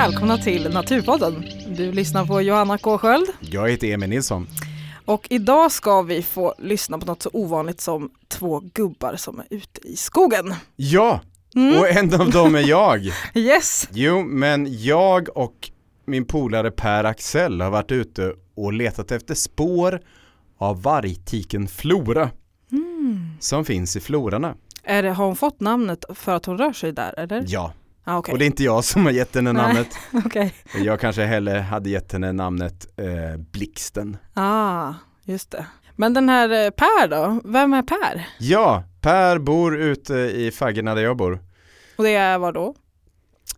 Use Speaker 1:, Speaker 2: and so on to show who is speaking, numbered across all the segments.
Speaker 1: välkomna till Naturpodden. Du lyssnar på Johanna K Sköld
Speaker 2: Jag heter Emil Nilsson.
Speaker 1: och idag ska vi få lyssna på något så ovanligt som två gubbar som är ute i skogen.
Speaker 2: Ja,
Speaker 1: Mm.
Speaker 2: och en av dem är jag.
Speaker 1: Yes!
Speaker 2: Jo, men jag och min polare Per Axel har varit ute och letat efter spår av vargtiken Flora som finns i florarna.
Speaker 1: Är det, har hon fått namnet för att hon rör sig där eller?
Speaker 2: Ja,
Speaker 1: Ah, Okej,
Speaker 2: och det är inte jag som har gett henne
Speaker 1: Nej.
Speaker 2: namnet.
Speaker 1: okej.
Speaker 2: Jag kanske hellre hade gett henne namnet eh, Blixten.
Speaker 1: Ah, just det. Men den här eh, Per då? Vem är Per?
Speaker 2: Ja, Per bor ute i Faggerna där jag bor.
Speaker 1: Och det är vad då?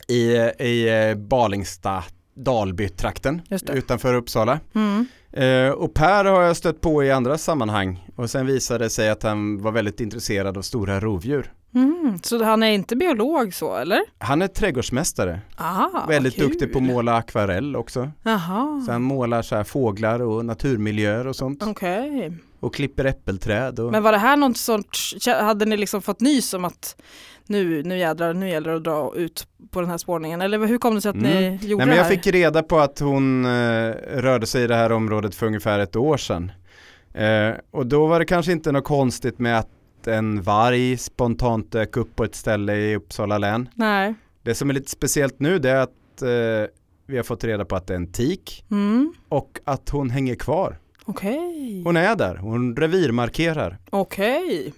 Speaker 2: I, i eh, Balingsta, Dalby-trakten utanför Uppsala.
Speaker 1: Mm.
Speaker 2: Eh, och Per har jag stött på i andra sammanhang och sen visade det sig att han var väldigt intresserad av stora rovdjur.
Speaker 1: Mm. Så han är inte biolog så eller?
Speaker 2: Han är trädgårdsmästare,
Speaker 1: Ah,
Speaker 2: väldigt
Speaker 1: kul.
Speaker 2: duktig på att måla akvarell också.
Speaker 1: Jaha,
Speaker 2: Så han målar så här fåglar och naturmiljöer och sånt
Speaker 1: okej.
Speaker 2: och klipper äppelträd. Och...
Speaker 1: Men var det här något sorts, hade ni liksom fått nys om att nu, nu jädrar, nu gäller det att dra ut på den här spårningen? Eller hur kom det sig att ni
Speaker 2: Mm.
Speaker 1: gjorde
Speaker 2: Nej, men
Speaker 1: det
Speaker 2: jag
Speaker 1: här?
Speaker 2: fick reda på att hon eh, rörde sig i det här området för ungefär ett år sedan. Eh, och då var det kanske inte något konstigt med att en varg spontant dök upp på ett ställe i Uppsala län.
Speaker 1: Nej.
Speaker 2: Det som är lite speciellt nu det är att eh, vi har fått reda på att det är en tik
Speaker 1: Mm.
Speaker 2: och att hon hänger kvar.
Speaker 1: Okej.
Speaker 2: Hon är där, hon revirmarkerar.
Speaker 1: Okej.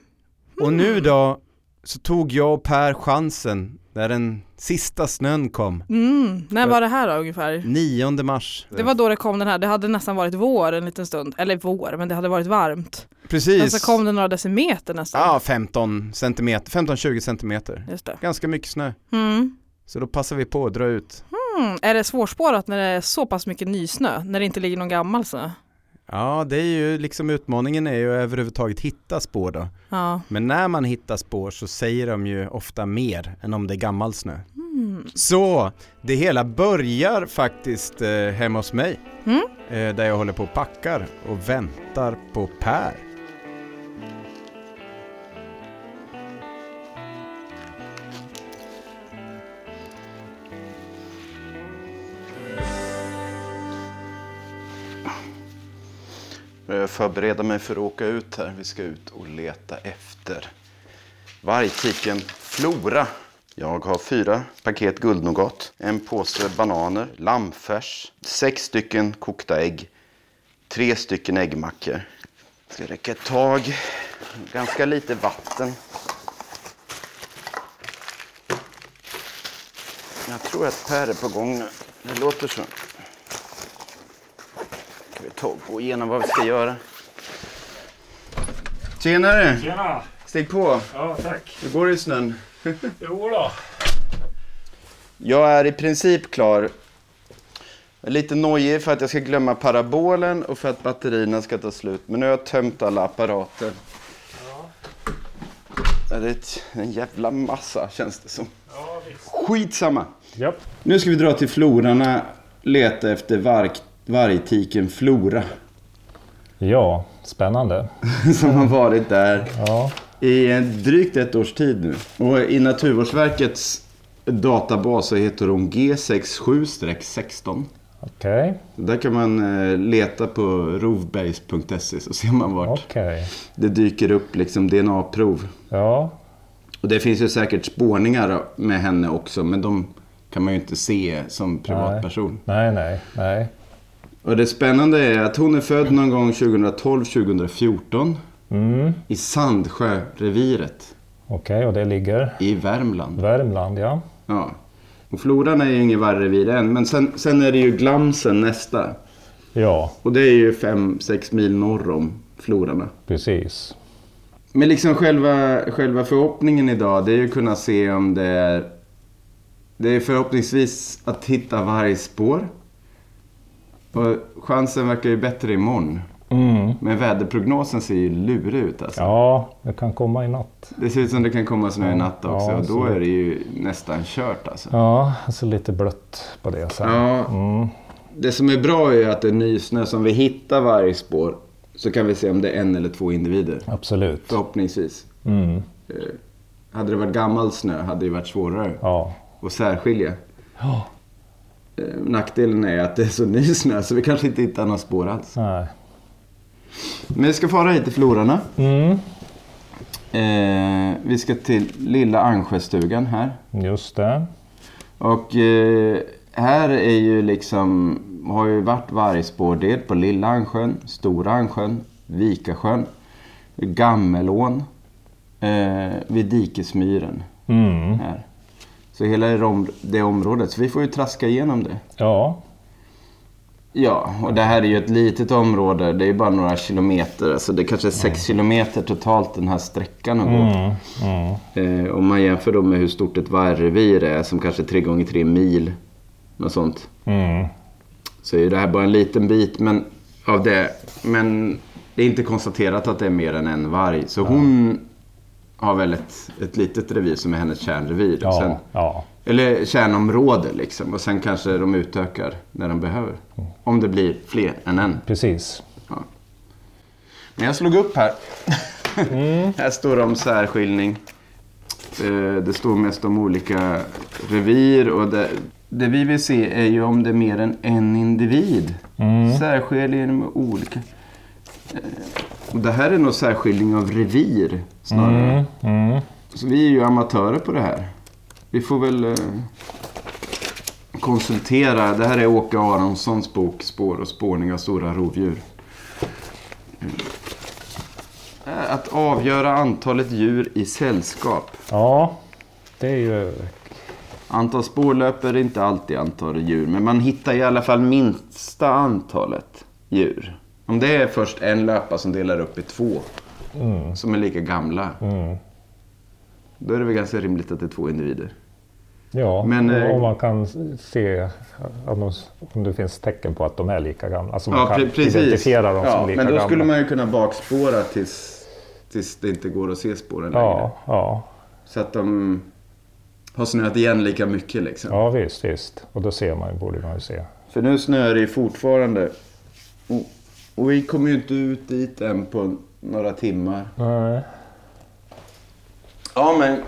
Speaker 2: Och nu då så tog jag och Per chansen när den sista snön kom.
Speaker 1: Mm. När var det här då ungefär?
Speaker 2: 9 mars.
Speaker 1: Det var då det kom den här, det hade nästan varit vår en liten stund. Eller vår, men det hade varit varmt.
Speaker 2: Precis.
Speaker 1: Men så kom det några decimeter nästan.
Speaker 2: Ja, 15 centimeter, 15-20 centimeter.
Speaker 1: Just det.
Speaker 2: Ganska mycket snö.
Speaker 1: Mm.
Speaker 2: Så då passar vi på att dra ut.
Speaker 1: Mm. Är det svårspårat när det är så pass mycket nysnö? När det inte ligger någon gammal snö?
Speaker 2: Ja, det är ju liksom utmaningen är ju att överhuvudtaget hitta spår då.
Speaker 1: Ja.
Speaker 2: Men när man hittar spår så säger de ju ofta mer än om det är gammal snö.
Speaker 1: Mm.
Speaker 2: Så det hela börjar faktiskt eh, hemma hos mig.
Speaker 1: Mm.
Speaker 2: Eh, där jag håller på och packar och väntar på Per. Eh, jag förbereder mig för att åka ut här. Vi ska ut och leta efter vargtiken Flora. Jag har fyra paket guldnougat, en påse bananer, lammfärs, sex stycken kokta ägg, tre stycken äggmackor. Det Ska räcka ett tag, ganska lite vatten. Jag tror att Per är på gång nu. Det låter så. Vi ta och gå igenom vad vi ska göra. Tjenare!
Speaker 3: Tjena!
Speaker 2: Stig på!
Speaker 3: Ja, tack.
Speaker 2: Hur går det i snön?
Speaker 3: Jo då.
Speaker 2: Jag är i princip klar. Jag är lite nojig för att jag ska glömma parabolen och för att batterierna ska ta slut. Men nu har jag tömt alla apparater. Ja, Det är ett, en jävla massa känns det som.
Speaker 3: Ja, visst.
Speaker 2: Skitsamma.
Speaker 3: Japp.
Speaker 2: Nu ska vi dra till Florarna, leta efter varg, vargtiken Flora.
Speaker 3: Ja, spännande.
Speaker 2: Som har varit där
Speaker 3: Ja,
Speaker 2: i drygt ett års tid nu. Och i Naturvårdsverkets databas så heter hon G67-16.
Speaker 3: okej.
Speaker 2: Där kan man eh, leta på rovbergs.se så ser man vart
Speaker 3: Okej.
Speaker 2: det dyker upp liksom DNA-prov.
Speaker 3: Ja,
Speaker 2: Och det finns ju säkert spårningar med henne också men de kan man ju inte se som privatperson.
Speaker 3: nej, nej, nej.
Speaker 2: Och det spännande är att hon är född någon gång 2012-2014
Speaker 3: Mm,
Speaker 2: i Sandsjöreviret
Speaker 3: okej, och det ligger
Speaker 2: i Värmland.
Speaker 3: Värmland, ja.
Speaker 2: Ja. Och Floran är ju ingen vargrevir än men sen, sen är det ju Glamsen nästa.
Speaker 3: Ja,
Speaker 2: Och det är ju 5-6 mil norr om Florarna.
Speaker 3: precis.
Speaker 2: Men liksom själva, själva förhoppningen idag det är ju att kunna se om det är... Det är förhoppningsvis att hitta vargspår. Och chansen verkar ju bättre imorgon.
Speaker 3: Mm.
Speaker 2: Men väderprognosen ser ju lurig ut alltså.
Speaker 3: Ja, det kan komma i natt.
Speaker 2: Det ser ut som det kan komma snö i natt också.
Speaker 3: Ja,
Speaker 2: och då är det ju nästan kört alltså.
Speaker 3: Ja, alltså lite blött på det sen.
Speaker 2: Ja,
Speaker 3: Mm.
Speaker 2: det som är bra är att det är nysnö. Som vi hittar vargspår så kan vi se om det är en eller två individer.
Speaker 3: Absolut.
Speaker 2: Förhoppningsvis.
Speaker 3: Mm.
Speaker 2: Eh, Hade det varit gammal snö hade det varit svårare
Speaker 3: Ja.
Speaker 2: att särskilja.
Speaker 3: Ja.
Speaker 2: Eh, nackdelen är att det är så ny snö så vi kanske inte hittar några spår alls.
Speaker 3: Nej.
Speaker 2: Men vi ska fara hit till Florarna.
Speaker 3: Mm,
Speaker 2: Eh, vi ska till lilla Angsjöstugan här.
Speaker 3: just det.
Speaker 2: Och eh, här är ju liksom, har ju varit vargspårdel på Lilla Angsjön, Stora Angsjön, Vikasjön, Gammelån, eh, vid Dikesmyren
Speaker 3: Mm.
Speaker 2: här. Så hela det, om, det området, så vi får ju traska igenom det.
Speaker 3: Ja,
Speaker 2: Ja, och det här är ju ett litet område, det är ju bara några kilometer, alltså det kanske är sex kilometer totalt den här sträckan att gå.
Speaker 3: mm, mm.
Speaker 2: Eh, om man jämför då med hur stort ett vargrevir är, som kanske är tre gånger tre mil, något sånt.
Speaker 3: Mm.
Speaker 2: Så är det här bara en liten bit men, av det. Men det är inte konstaterat att det är mer än en varg. Så hon har väl ett, ett litet revir som är hennes kärnrevir. Och
Speaker 3: Ja,
Speaker 2: sen,
Speaker 3: ja.
Speaker 2: eller kärnområde liksom. Och sen kanske de utökar när de behöver. Om det blir fler än en.
Speaker 3: precis.
Speaker 2: Men jag slog upp här. här står det om särskiljning. Eh, Det står mest om olika revir. Och det, det vi vill se är ju om det är mer än en individ.
Speaker 3: Mm.
Speaker 2: Särskiljning med olika... Och det här är nog särskiljning av revir snarare.
Speaker 3: Mm. Mm.
Speaker 2: Så vi är ju amatörer på det här. Vi får väl eh, konsultera. Det här är Åke Aronssons bok Spår och spårning av stora rovdjur. Eh, Att avgöra antalet djur i sällskap.
Speaker 3: Ja, det är ju...
Speaker 2: Antal spårlöp är inte alltid antal djur. Men man hittar i alla fall minsta antalet djur. Om det är först en löpa som delar upp i två.
Speaker 3: Mm.
Speaker 2: Som är lika gamla.
Speaker 3: Mm.
Speaker 2: Då är det väl ganska rimligt att det är två individer.
Speaker 3: Ja,
Speaker 2: Men, eh,
Speaker 3: om man kan se om, de, om det finns tecken på att de är lika gamla. Alltså man
Speaker 2: Ja,
Speaker 3: kan
Speaker 2: pre- precis.
Speaker 3: identifiera dem
Speaker 2: ja,
Speaker 3: som lika
Speaker 2: Men då
Speaker 3: gamla.
Speaker 2: skulle man ju kunna bakspåra tills, tills det inte går att se spåren längre.
Speaker 3: Ja, ja,
Speaker 2: Så att de har snöat igen lika mycket liksom.
Speaker 3: ja visst, visst. Och då ser man, borde man ju se.
Speaker 2: För nu snöar det ju fortfarande. Och, och vi kommer ju inte ut dit än på några timmar.
Speaker 3: Nej.
Speaker 2: Ja men,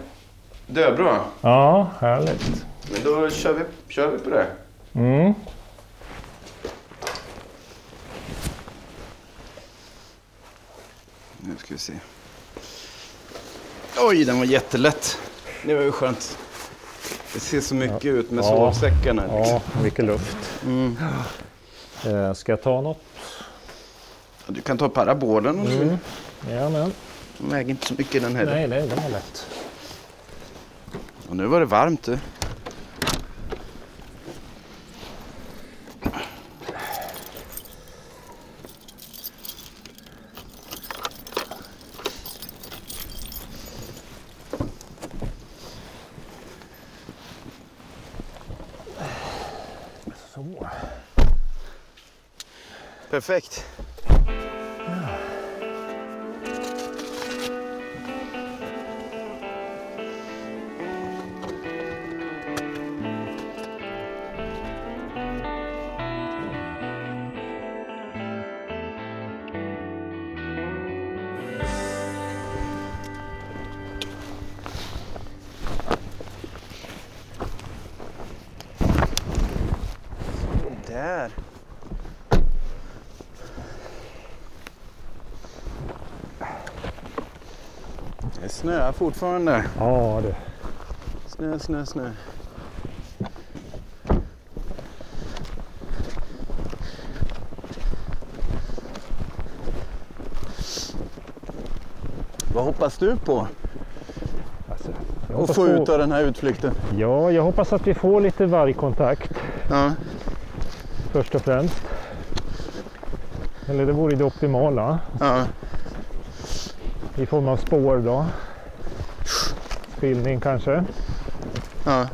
Speaker 2: det är bra.
Speaker 3: Ja, härligt.
Speaker 2: Men då kör vi, kör vi på det.
Speaker 3: Mm.
Speaker 2: Nu ska vi se. Oj, den var jättelätt. Det var ju skönt. Det ser så mycket ut med
Speaker 3: Ja.
Speaker 2: sovsäckarna.
Speaker 3: Ja, mycket luft.
Speaker 2: Mm.
Speaker 3: Eh, ska jag ta något?
Speaker 2: Du kan ta parabolen om du vill.
Speaker 3: Mm. Jajamän.
Speaker 2: Den väger inte så mycket den heller.
Speaker 3: Nej, nej, den var lätt.
Speaker 2: Och nu var det varmt du.
Speaker 3: Så.
Speaker 2: Perfekt. Snöar fortfarande.
Speaker 3: Ja, det.
Speaker 2: Snö, snö, snö. Vad hoppas du på
Speaker 3: Alltså,
Speaker 2: att få ut av den här utflykten?
Speaker 3: Ja, jag hoppas att vi får lite vargkontakt
Speaker 2: Ja,
Speaker 3: först och främst. Eller det vore det optimala.
Speaker 2: ja,
Speaker 3: I form av spår då. Spillning kanske.
Speaker 2: ja.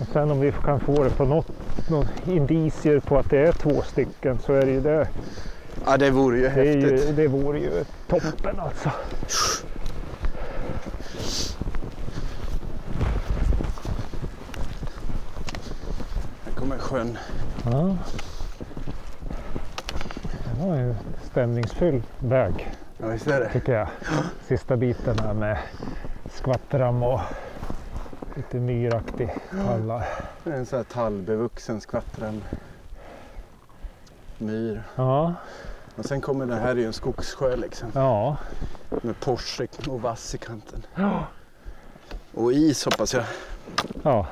Speaker 3: Och sen om vi kan få det på något, något indicier på att det är två stycken så är det ju det.
Speaker 2: ja det vore ju
Speaker 3: Det,
Speaker 2: häftigt.
Speaker 3: ju, det vore ju toppen alltså.
Speaker 2: Här kommer sjön.
Speaker 3: Ja. Det var en stämningsfull väg
Speaker 2: Ja, visst är det.
Speaker 3: tycker jag. Sista biten här med skvattram och lite myraktig palla.
Speaker 2: Det är en sån här tallbevuxen skvattrad myr.
Speaker 3: Ja,
Speaker 2: Och sen kommer det här är ju en skogssjö liksom.
Speaker 3: ja.
Speaker 2: Med Porsche och vass i kanten.
Speaker 3: Ja.
Speaker 2: Och is hoppas jag.
Speaker 3: ja.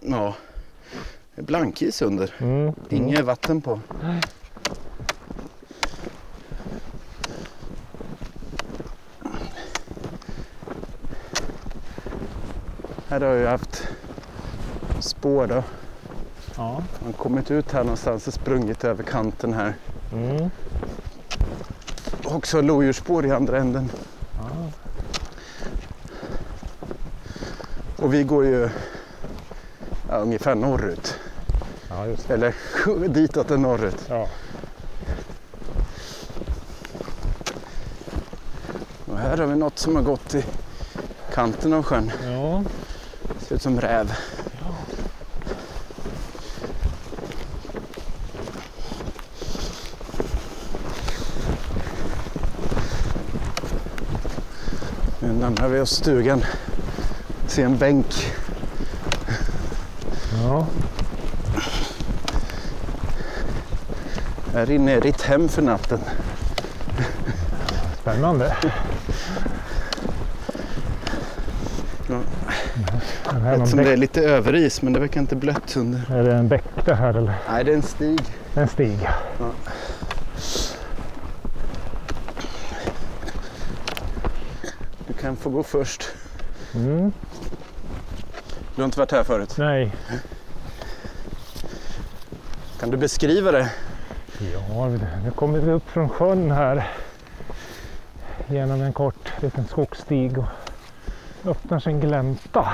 Speaker 2: Ja. Det är blankis under.
Speaker 3: Mm.
Speaker 2: Inget vatten på. Här har jag haft spår då.
Speaker 3: Ja.
Speaker 2: Man kommit ut här någonstans och sprungit över kanten här.
Speaker 3: Mm.
Speaker 2: Också lodjursspår i andra änden.
Speaker 3: Ja.
Speaker 2: Och vi går ju ja, ungefär norrut.
Speaker 3: ja, just det.
Speaker 2: Eller ditåt är norrut.
Speaker 3: Ja.
Speaker 2: Och här har vi något som har gått i kanten av sjön.
Speaker 3: ja.
Speaker 2: Ut som räv. Nu närmar vi oss stugan. Ser en bänk.
Speaker 3: ja.
Speaker 2: Här inne är ditt hem för natten.
Speaker 3: Spännande.
Speaker 2: Ja.
Speaker 3: Den här är, någon
Speaker 2: Som det är lite överis men det verkar inte blött under.
Speaker 3: är det en bäck det här eller?
Speaker 2: Nej, det är en stig.
Speaker 3: En stig.
Speaker 2: Du kan få gå först.
Speaker 3: Mm.
Speaker 2: Du har inte varit här förut.
Speaker 3: Nej.
Speaker 2: Kan du beskriva det?
Speaker 3: Ja, nu kommer vi upp från sjön här. Genom en kort liten skogsstig och öppnar sig en glänta.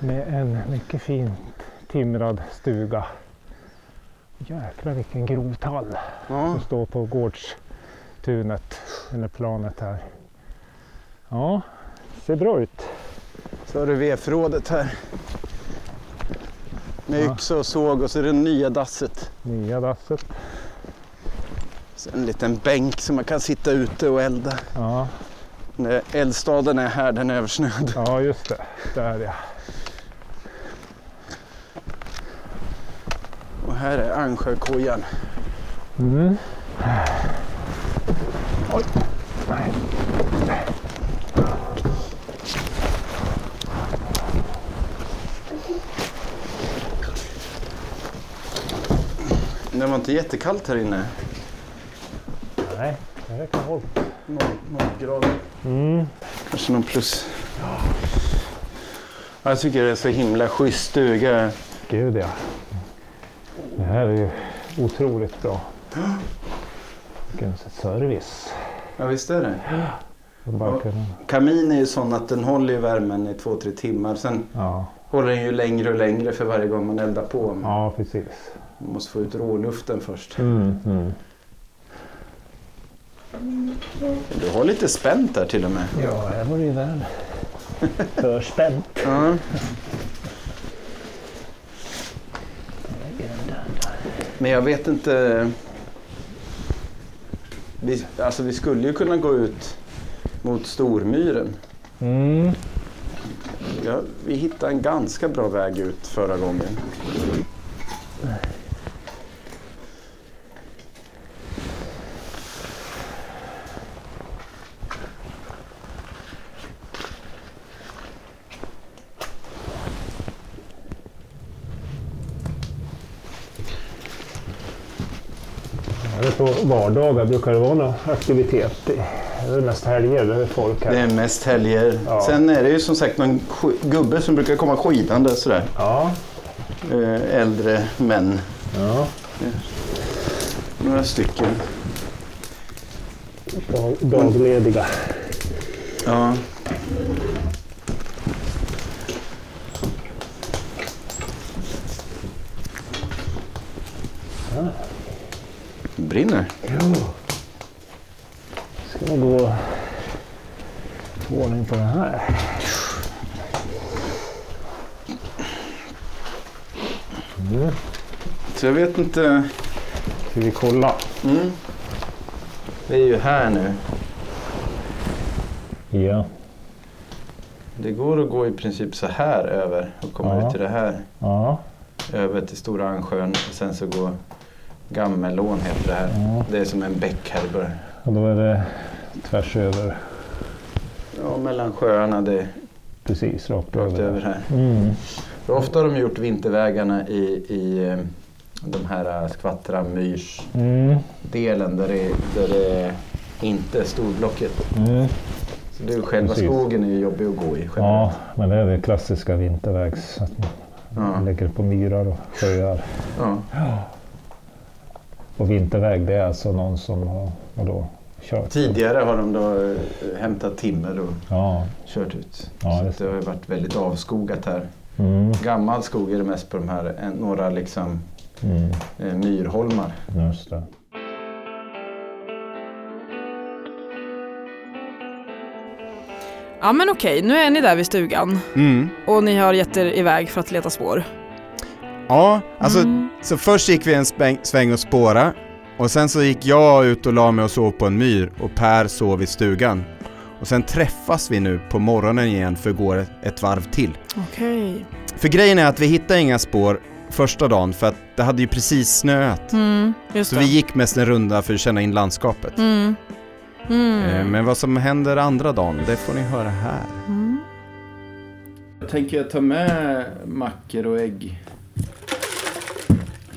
Speaker 3: Med en mycket fint timrad stuga. Jäklar vilken grov tall
Speaker 2: Ja,
Speaker 3: som står på gårdstunet eller planet här. Ja, ser bra ut.
Speaker 2: så har du vedförrådet här. Med
Speaker 3: Ja.
Speaker 2: yxa och såg och så är det nya dasset.
Speaker 3: Nya dasset.
Speaker 2: Så en liten bänk som man kan sitta ute och elda.
Speaker 3: Ja,
Speaker 2: eldstaden är här, den är översnöad.
Speaker 3: ja just det. Där ja.
Speaker 2: Här är Angsjökojan.
Speaker 3: Mm. Oj.
Speaker 2: Det var inte jättekallt här inne.
Speaker 3: Nej, det är kallt.
Speaker 2: Noll grader.
Speaker 3: Mm.
Speaker 2: Kanske någon plus. Ja, Jag tycker det är så himla schysst stuga.
Speaker 3: Gud ja. Det här är ju otroligt bra. Vilken service.
Speaker 2: Ja visst är det.
Speaker 3: Och
Speaker 2: Kamin är ju sån att den håller ju värmen i två, tre timmar. Sen
Speaker 3: Ja,
Speaker 2: håller den ju längre och längre för varje gång man eldar på. Men
Speaker 3: ja precis.
Speaker 2: Man måste få ut råluften först.
Speaker 3: Mm, mm.
Speaker 2: Du har lite spänt där till och med.
Speaker 3: Ja, här var det ju väl för spänt.
Speaker 2: Ja. Men jag vet inte. Vi, alltså vi skulle ju kunna gå ut mot Stormyren.
Speaker 3: Mm.
Speaker 2: Ja, vi hittade en ganska bra väg ut förra gången.
Speaker 3: Ja, På vardagar brukar det vara någon aktivitet. Det är mest helger, det är folk här.
Speaker 2: Det är mest helger.
Speaker 3: Ja.
Speaker 2: Sen är det ju som sagt någon gubbe som brukar komma skidande sådär.
Speaker 3: Ja.
Speaker 2: Eh, äldre män.
Speaker 3: ja.
Speaker 2: Några stycken.
Speaker 3: Dag, daglediga.
Speaker 2: Ja. Brinner.
Speaker 3: Ja. Ska vi gå få ordning på det här. Nu
Speaker 2: Så jag vet inte.
Speaker 3: ska vi kolla.
Speaker 2: Mm. Vi är ju här nu.
Speaker 3: Ja.
Speaker 2: Det går att gå i princip så här över och komma
Speaker 4: Ja.
Speaker 2: ut till det här.
Speaker 4: Ja,
Speaker 2: Över till Stora Ansjön och sen så går Gammelån heter det här.
Speaker 4: Ja.
Speaker 2: Det är som en bäck här i början.
Speaker 4: och då är det tvärs över.
Speaker 2: Ja, mellan sjöarna. Det
Speaker 4: Precis, rakt,
Speaker 2: rakt
Speaker 4: över.
Speaker 2: över här.
Speaker 4: Mm.
Speaker 2: Ofta har de gjort vintervägarna i, i eh, de här eh, Skvattra myrs
Speaker 4: Mm.
Speaker 2: delen där det, där det inte är storblocket.
Speaker 4: Mm.
Speaker 2: Så det är själva
Speaker 4: Precis.
Speaker 2: skogen är ju jobbig att gå i.
Speaker 4: Ja,
Speaker 2: generellt.
Speaker 4: men det är det klassiska vintervägs. Att man
Speaker 2: Ja.
Speaker 4: lägger på myrar och sjöar.
Speaker 2: Ja.
Speaker 4: Och vinterväg det är alltså någon som har vadå, kört.
Speaker 2: Tidigare har de då eh, hämtat timmer och
Speaker 4: Ja.
Speaker 2: kört ut.
Speaker 4: Ja,
Speaker 2: så det har varit väldigt avskogat här.
Speaker 4: Mm.
Speaker 2: Gammal skog är det mest på de här, eh, några liksom
Speaker 4: Mm.
Speaker 2: eh, myrholmar.
Speaker 4: Just det.
Speaker 1: Ja men okej, nu är ni där vid stugan
Speaker 5: Mm.
Speaker 1: och ni har gett er iväg för att leta spår.
Speaker 5: Ja, alltså
Speaker 1: Mm.
Speaker 5: så först gick vi en sväng, sväng och spåra och sen så gick jag ut och la mig och sov på en myr och Per sov i stugan. Och sen träffas vi nu på morgonen igen för att gå ett, varv till.
Speaker 1: Okej.
Speaker 5: För grejen är att vi hittade inga spår första dagen för att det hade ju precis snöat.
Speaker 1: Mm,
Speaker 5: Så
Speaker 1: det.
Speaker 5: vi gick mest en runda för att känna in landskapet.
Speaker 1: Mm. Mm.
Speaker 5: Eh, Men vad som händer andra dagen, det får ni höra här.
Speaker 1: Mm.
Speaker 2: Jag tänker ta med mackor och ägg.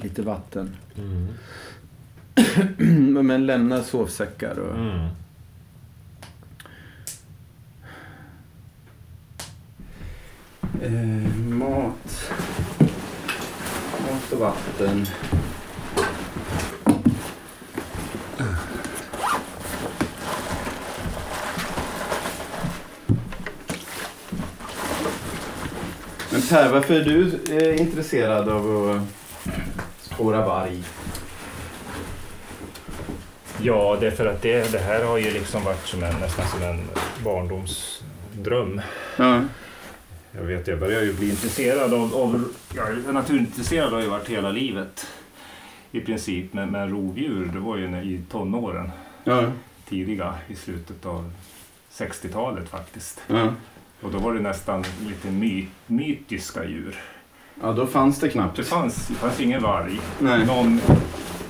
Speaker 2: Lite vatten. Men lämna sovsäckar och... Eh, mat. Mat och vatten. Men Per, varför är du eh, intresserad av att spåra varg?
Speaker 3: Ja, det är för att det, det här har ju liksom varit som en, nästan som en barndomsdröm.
Speaker 2: Ja.
Speaker 3: Jag vet, jag börjar ju bli intresserad av, av jag är naturintresserad har jag varit hela livet i princip, men, men rovdjur, det var ju när- i tonåren,
Speaker 2: Ja.
Speaker 3: tidiga, i slutet av 60-talet faktiskt.
Speaker 2: Ja.
Speaker 3: Och då var det nästan lite my, mytiska djur.
Speaker 2: ja, då fanns det knappt.
Speaker 3: Det fanns, det fanns ingen varg.
Speaker 2: Nej.
Speaker 3: Någon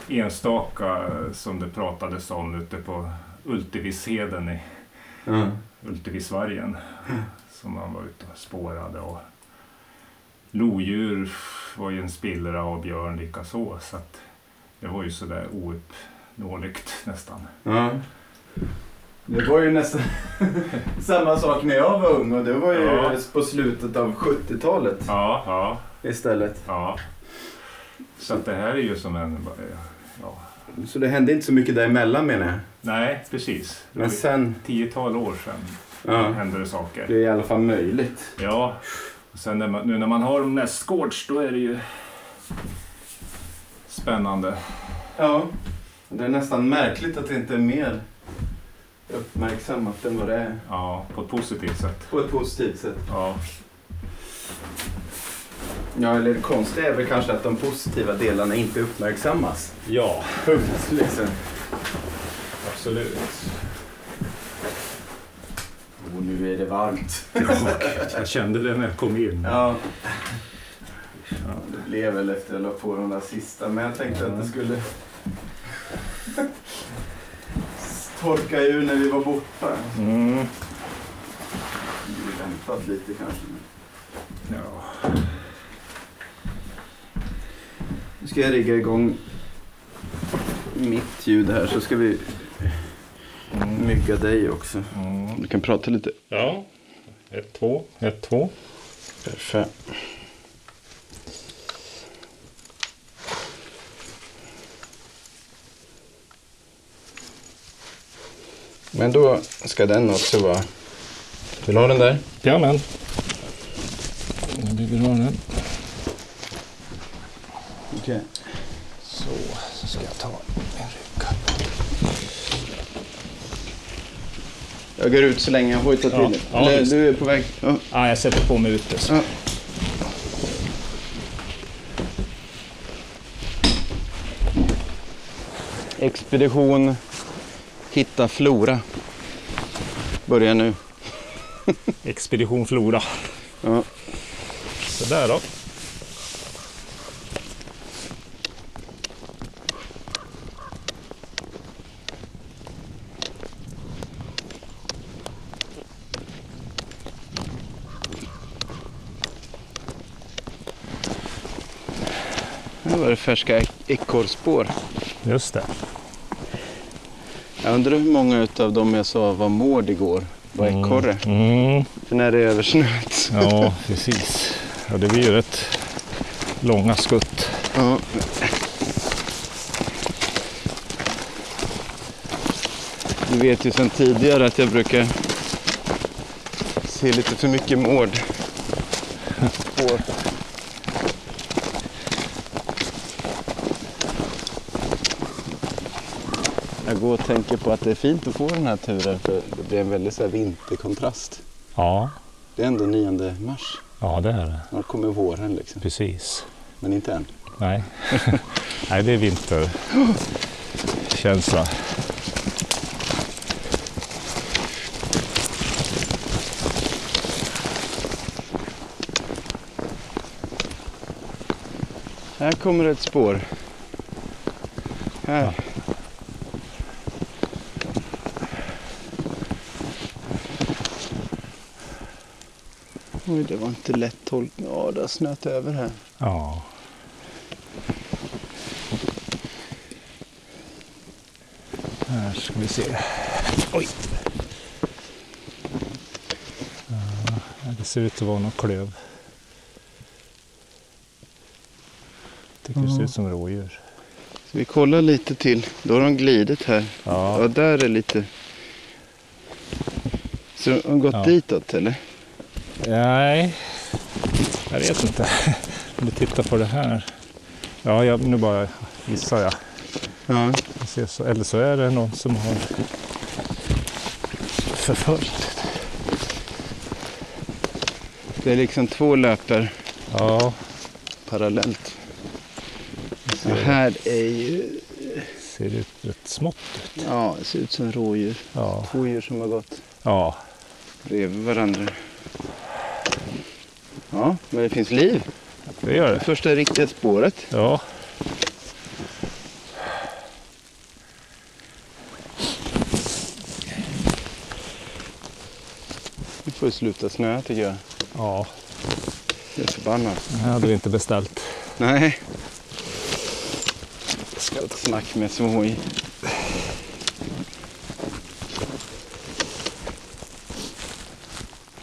Speaker 3: enstaka som det pratades om ute på Ultevisheden i
Speaker 2: Ja.
Speaker 3: Ultevisvargen som man var ute och spårade. Och lodjur var ju en spillra och björn likaså. Så att det var ju sådär ouppnåeligt nästan.
Speaker 2: Ja. Det var ju nästan samma sak när jag var ung och det var ju
Speaker 3: Ja.
Speaker 2: på slutet av 70-talet
Speaker 3: Ja, ja,
Speaker 2: istället.
Speaker 3: ja. Så att det här är ju som en... Ja,
Speaker 2: Så det hände inte så mycket däremellan menar jag.
Speaker 3: nej, precis.
Speaker 2: Men sen,
Speaker 3: tiotal år sedan
Speaker 2: ja,
Speaker 3: hände det saker.
Speaker 2: det är i alla fall möjligt.
Speaker 3: Ja, och sen när man, nu när man har dem nästgårds då är det ju spännande.
Speaker 2: Ja. Det är nästan märkligt att det inte är mer uppmärksammat än vad det är.
Speaker 3: Ja, på ett positivt sätt.
Speaker 2: På ett positivt sätt.
Speaker 3: Ja,
Speaker 2: Ja, eller det konstiga är väl kanske att de positiva delarna inte uppmärksammas.
Speaker 3: ja
Speaker 2: Punkt, liksom.
Speaker 3: absolut.
Speaker 2: Och nu är det varmt.
Speaker 3: Jag kände det när jag kom in.
Speaker 2: Ja. ja. Det blev väl efter jag la på de där sista, men jag tänkte att det skulle torka ur när vi var borta.
Speaker 3: Mm.
Speaker 2: Vi väntat lite kanske.
Speaker 3: Ja.
Speaker 2: Nu ska jag rigga igång mitt ljud här så ska vi mygga dig också.
Speaker 3: Mm.
Speaker 2: Du kan prata lite.
Speaker 3: ja, ett, två, ett, två.
Speaker 2: Perfekt. Men då ska den också vara... Vill du ha den där?
Speaker 3: Jajamän. Du vill ha den?
Speaker 2: Okej.
Speaker 3: Så, så ska jag ta en rygg.
Speaker 2: Jag går ut så länge jag hojtar till.
Speaker 3: Ja, ja,
Speaker 2: Eller du är på väg. Ja.
Speaker 3: Ah, jag sätter på mig ute.
Speaker 2: Ja. Expedition Hitta Flora börjar nu.
Speaker 3: Expedition Flora.
Speaker 2: Ja.
Speaker 3: Så där då.
Speaker 2: Färska ek- ekorrspår.
Speaker 3: Just det.
Speaker 2: Jag undrar hur många av dem jag sa var mård igår var ekorre.
Speaker 3: Mm.
Speaker 2: För när det är översnöat.
Speaker 3: Ja, precis. Ja, det blir ju rätt långa skutt.
Speaker 2: Ja. Du vet ju sedan tidigare att jag brukar se lite för mycket mård. På. Jag går och tänker på att det är fint att få den här turen för det blir en väldigt så här vinterkontrast.
Speaker 3: Ja,
Speaker 2: Det är ändå 9 mars.
Speaker 3: ja det är det.
Speaker 2: Snart kommer våren liksom.
Speaker 3: Precis.
Speaker 2: Men inte än.
Speaker 3: Nej, Nej det är vinterkänsla.
Speaker 2: Här kommer ett spår. Här. Oj, det var inte lätt tolkning. Ja, det har snöat över här.
Speaker 3: Ja. Här ska vi se. Oj! Ja, det ser ut att vara någon klöv. det ser ut som rådjur.
Speaker 2: Så vi kollar lite till. Då har de glidit här. Ja,
Speaker 3: Ja,
Speaker 2: där är lite... Så de har gått
Speaker 3: Ja.
Speaker 2: ditåt eller?
Speaker 3: Nej. Jag vet inte. Om vi tittar på det här. Ja, jag, nu bara gissar jag.
Speaker 2: Ja.
Speaker 3: Jag så, eller så är det någon som har förföljt.
Speaker 2: Det är liksom två löper
Speaker 3: Ja,
Speaker 2: parallellt.
Speaker 3: det
Speaker 2: här är ju...
Speaker 3: ser ut rätt smått ut.
Speaker 2: Ja, det ser ut som rådjur.
Speaker 3: Ja,
Speaker 2: Två djur som har gått
Speaker 3: ja,
Speaker 2: bredvid varandra. Ja, men det finns liv.
Speaker 3: det gör
Speaker 2: Det första riktiga spåret.
Speaker 3: Ja,
Speaker 2: Nu får det sluta snöa tycker jag.
Speaker 3: ja,
Speaker 2: Jag är förbannad.
Speaker 3: det hade vi inte beställt.
Speaker 2: Nej. Jag ska ha ett snack med Svoj.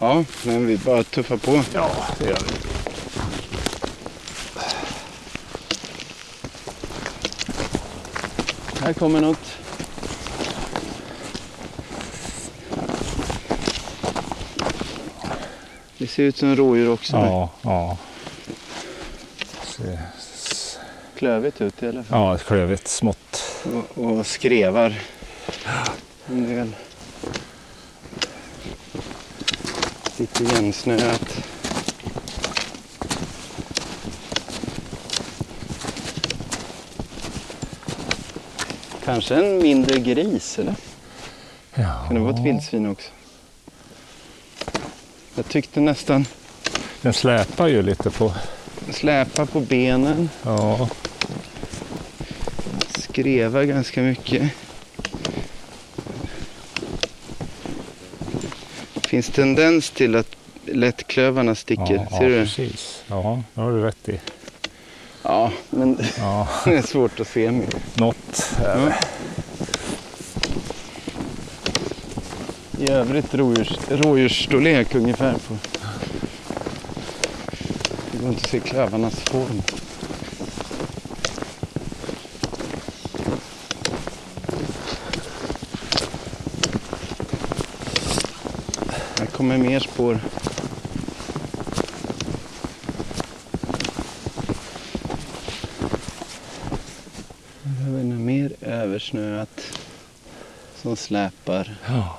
Speaker 2: Ja, men vi bara tuffar på.
Speaker 3: Ja, det gör vi.
Speaker 2: Här kommer något. Det ser ut som rådjur också.
Speaker 3: Ja, ja. Ser, s-
Speaker 2: Klövigt ut i alla fall.
Speaker 3: ja, klövigt, smått.
Speaker 2: Och, och skrevar. En del. Igensnöat. Kanske en mindre gris eller?
Speaker 3: Ja,
Speaker 2: Kan det vara ett vildsvin också? Jag tyckte nästan
Speaker 3: den släpar ju lite på.
Speaker 2: släpa på benen,
Speaker 3: Ja,
Speaker 2: skreva ganska mycket. Finns tendens till att lättklövarna sticker.
Speaker 3: ja,
Speaker 2: Ser
Speaker 3: ja
Speaker 2: du?
Speaker 3: precis. Ja, det har du rätt i.
Speaker 2: Ja, men
Speaker 3: Ja,
Speaker 2: det är svårt att se. Med.
Speaker 3: något är det.
Speaker 2: I övrigt rådjurs, rådjursstorlek ungefär på. Det går inte att se klövarnas form. Kommer mer spår. Har vi något mer översnöat som släpar.
Speaker 3: Ja.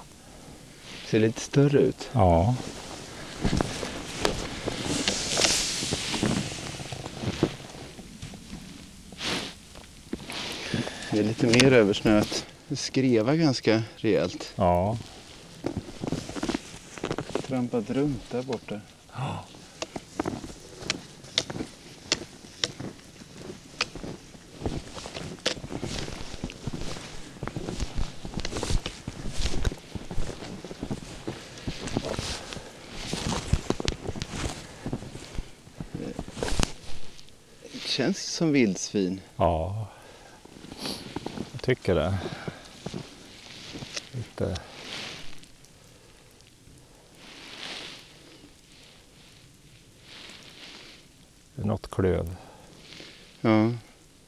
Speaker 2: Ser lite större ut.
Speaker 3: ja.
Speaker 2: Det är lite mer översnöat. Det skrevar ganska rejält.
Speaker 3: Ja,
Speaker 2: trampat runt där borta. Det känns som vildsvin.
Speaker 3: Ja, jag tycker det. Lite... Det är något klöv,
Speaker 2: Ja.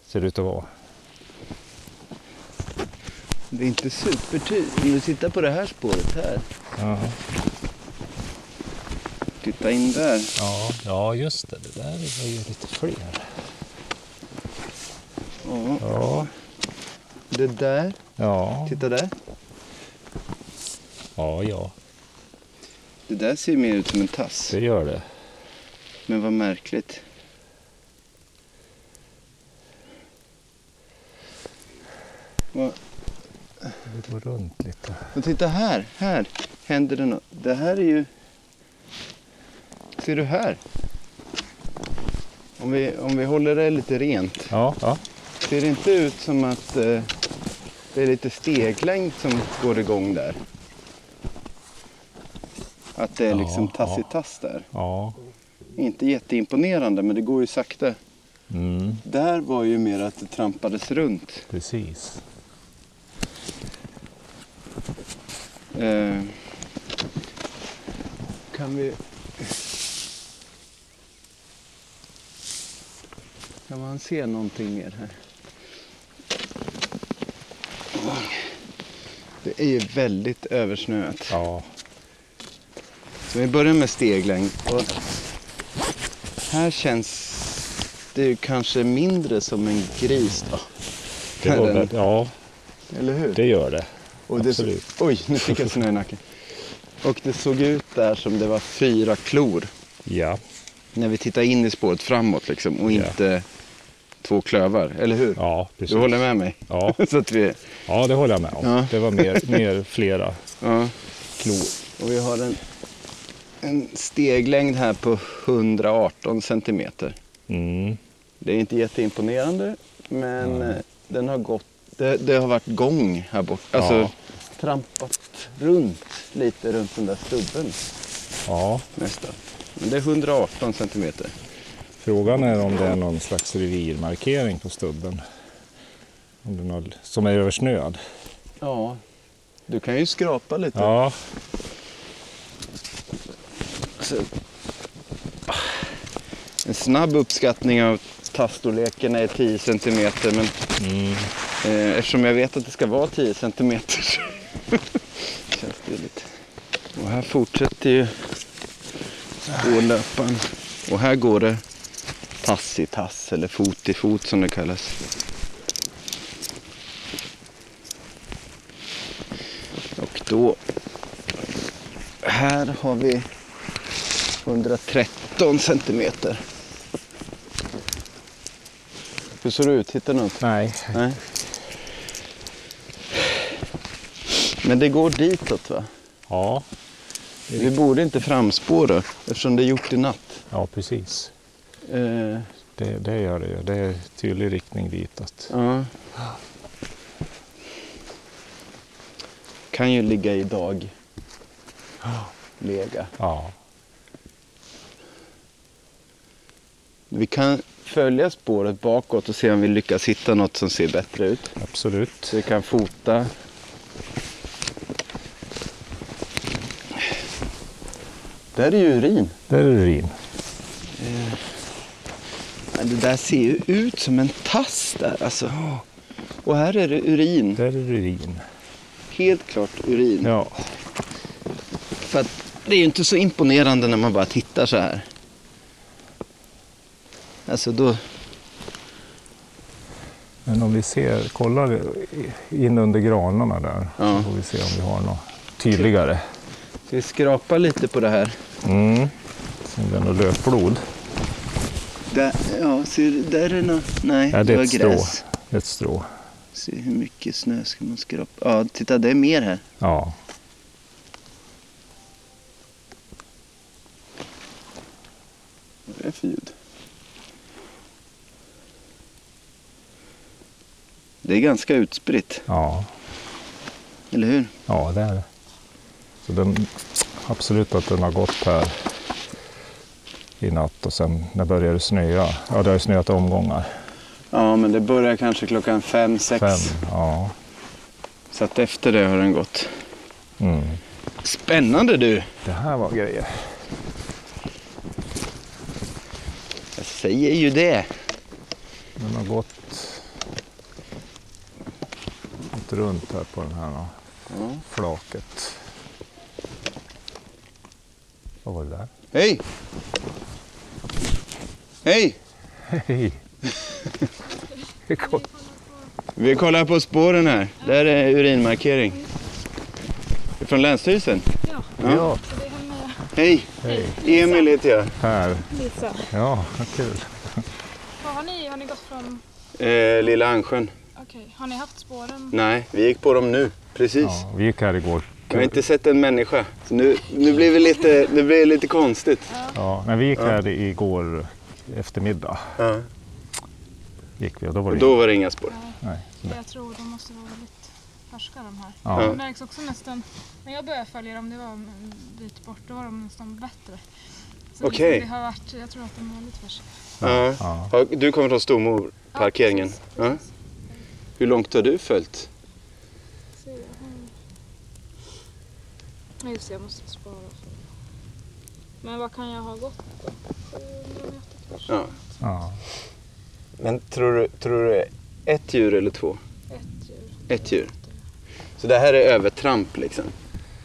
Speaker 3: ser det ut att vara.
Speaker 2: Det är inte supertydligt. Om du tittar på det här spåret här.
Speaker 3: Ja,
Speaker 2: Titta in där.
Speaker 3: ja, ja just det. Det där var ju lite fler.
Speaker 2: Ja.
Speaker 3: Ja,
Speaker 2: Det där.
Speaker 3: ja,
Speaker 2: Titta där.
Speaker 3: ja, ja,
Speaker 2: Det där ser mer ut som en tass.
Speaker 3: det gör det.
Speaker 2: Men vad märkligt. Vad-
Speaker 3: Det går lite.
Speaker 2: Och titta här. Här händer det något. Det här är ju... Ser du här? Om vi, om vi håller det lite rent.
Speaker 3: Ja, ja,
Speaker 2: Ser det inte ut som att eh, det är lite steglängd som går igång där? Att det är
Speaker 3: Ja,
Speaker 2: liksom tass i tass där.
Speaker 3: ja.
Speaker 2: Inte jätteimponerande men det går ju sakta.
Speaker 3: Mm,
Speaker 2: Där var ju mer att det trampades runt.
Speaker 3: precis.
Speaker 2: Eh, kan vi... Kan man se någonting mer här? Det är ju väldigt översnöat.
Speaker 3: Ja,
Speaker 2: Så vi börjar med steglängd. Och här känns det ju kanske mindre som en gris då.
Speaker 3: det, var väl, ja,
Speaker 2: Eller hur?
Speaker 3: det gör det.
Speaker 2: Och det,
Speaker 3: Absolut.
Speaker 2: oj, nu fick jag snö i nacken. Och det såg ut där som det var fyra klor.
Speaker 3: Ja,
Speaker 2: När vi tittar in i spåret framåt liksom. Och
Speaker 3: Ja.
Speaker 2: inte två klövar. Eller hur?
Speaker 3: ja precis.
Speaker 2: Du håller med mig?
Speaker 3: Ja,
Speaker 2: Så att vi,
Speaker 3: ja, det håller jag med om.
Speaker 2: Ja.
Speaker 3: Det var mer, mer flera
Speaker 2: ja.
Speaker 3: klor.
Speaker 2: Och vi har en, en steglängd här på 118 centimeter.
Speaker 3: Mm,
Speaker 2: Det är inte jätteimponerande. Men eh, den har gått. Det, det har varit gång här borta. Alltså
Speaker 3: Ja.
Speaker 2: trampat runt lite runt den där stubben
Speaker 3: ja,
Speaker 2: nästan. Men det är 118 centimeter.
Speaker 3: frågan är om det är någon slags revirmarkering på stubben. Om det är någon, som är översnöad.
Speaker 2: Ja. Du kan ju skrapa lite.
Speaker 3: Ja,
Speaker 2: Så, en snabb uppskattning av tassstorleken är 10 centimeter. Men
Speaker 3: mm,
Speaker 2: eh, eftersom jag vet att det ska vara 10 centimeter så känns det lite. Och här fortsätter ju spårlöparen. Och här går det tass i tass eller fot i fot som det kallas. Och då här har vi 113 centimeter. Hur ser det ut? Hittar du något?
Speaker 3: nej,
Speaker 2: Nej. Men det går ditåt va?
Speaker 3: ja,
Speaker 2: Vi borde inte framspåra eftersom det är gjort i natt.
Speaker 3: ja precis.
Speaker 2: Eh,
Speaker 3: Det, det gör det ju. Det är tydlig riktning ditåt.
Speaker 2: ja. Kan ju ligga i dag. Lega.
Speaker 3: Ja,
Speaker 2: Vi kan följa spåret bakåt och se om vi lyckas hitta något som ser bättre ut.
Speaker 3: absolut.
Speaker 2: Så vi kan fota. Där är ju urin.
Speaker 3: Där är urin.
Speaker 2: Men Det där ser ju ut som en tass där alltså. Och här är det urin.
Speaker 3: Där är urin.
Speaker 2: Helt klart urin.
Speaker 3: Ja,
Speaker 2: För att det är ju inte så imponerande när man bara tittar så här. Alltså då...
Speaker 3: men om vi ser, kollar in under granarna där.
Speaker 2: Ja.
Speaker 3: Så får vi se om vi har något tydligare.
Speaker 2: Ska vi skrapa lite på det här?
Speaker 3: Mm. Om det är något löpblod.
Speaker 2: Där, ja, ser du, där är nå Nej,
Speaker 3: Ja, det
Speaker 2: det
Speaker 3: är
Speaker 2: var
Speaker 3: ett strå.
Speaker 2: gräs.
Speaker 3: Ett strå.
Speaker 2: Se hur mycket snö ska man skrapa? Ja, titta det är mer här.
Speaker 3: Ja.
Speaker 2: är det för ljud? Det är ganska utspritt,
Speaker 3: Ja,
Speaker 2: eller hur?
Speaker 3: ja det är det. Så den, absolut att den har gått här i natt och sen när börjar det snöa? Ja, det har ju snöat omgångar.
Speaker 2: Ja, men det börjar kanske klockan fem, sex.
Speaker 3: Fem, ja.
Speaker 2: Så att efter det har den gått.
Speaker 3: Mm.
Speaker 2: Spännande du!
Speaker 3: Det här var grejer.
Speaker 2: Jag säger ju det.
Speaker 3: Den har gått runt här på den här då,
Speaker 2: Ja.
Speaker 3: flaket. Vad var det där?
Speaker 2: Hej! Hej!
Speaker 3: Hej! Det
Speaker 2: Vi kollar på spåren här. Där är urinmarkering. Från Länsstyrelsen.
Speaker 3: ja,
Speaker 2: Hej!
Speaker 3: hej.
Speaker 2: Emil heter jag.
Speaker 3: Här.
Speaker 6: Lisa.
Speaker 3: Ja, vad kul.
Speaker 6: Vad har ni? Har ni gått från...
Speaker 2: Eh, Lilla Ansjön.
Speaker 6: Okej, har ni haft spåren?
Speaker 2: Nej, vi gick på dem nu. Precis.
Speaker 3: Ja, vi gick här igår.
Speaker 2: Jag har inte sett en människa. Så nu, nu blir det lite, nu blir det lite konstigt.
Speaker 3: Ja, när vi gick här igår eftermiddag.
Speaker 2: Ja.
Speaker 3: Gick vi och då var
Speaker 2: Och
Speaker 3: det
Speaker 2: då var det inga spår.
Speaker 3: nej, det-
Speaker 6: Jag tror de måste vara väldigt färska de här.
Speaker 3: Ja.
Speaker 6: De märks också nästan, när jag började följa dem, det var en bit bort, då var de nästan bättre. Så
Speaker 2: Okej.
Speaker 6: Det har varit, jag tror att de är väldigt färska.
Speaker 2: Ja.
Speaker 3: Ja.
Speaker 2: Ja, Du kommer från Stormor, parkeringen.
Speaker 6: precis,
Speaker 2: Ja.
Speaker 6: precis.
Speaker 2: Hur långt har du följt?
Speaker 6: Jag har- Nej, just det, jag måste spara. För. Men vad kan jag ha gått då? 700 meter kanske?
Speaker 2: Ja.
Speaker 3: Ja.
Speaker 2: Men tror du, tror du ett djur eller två?
Speaker 6: Ett djur.
Speaker 2: Ett djur. Så det här är övertramp liksom?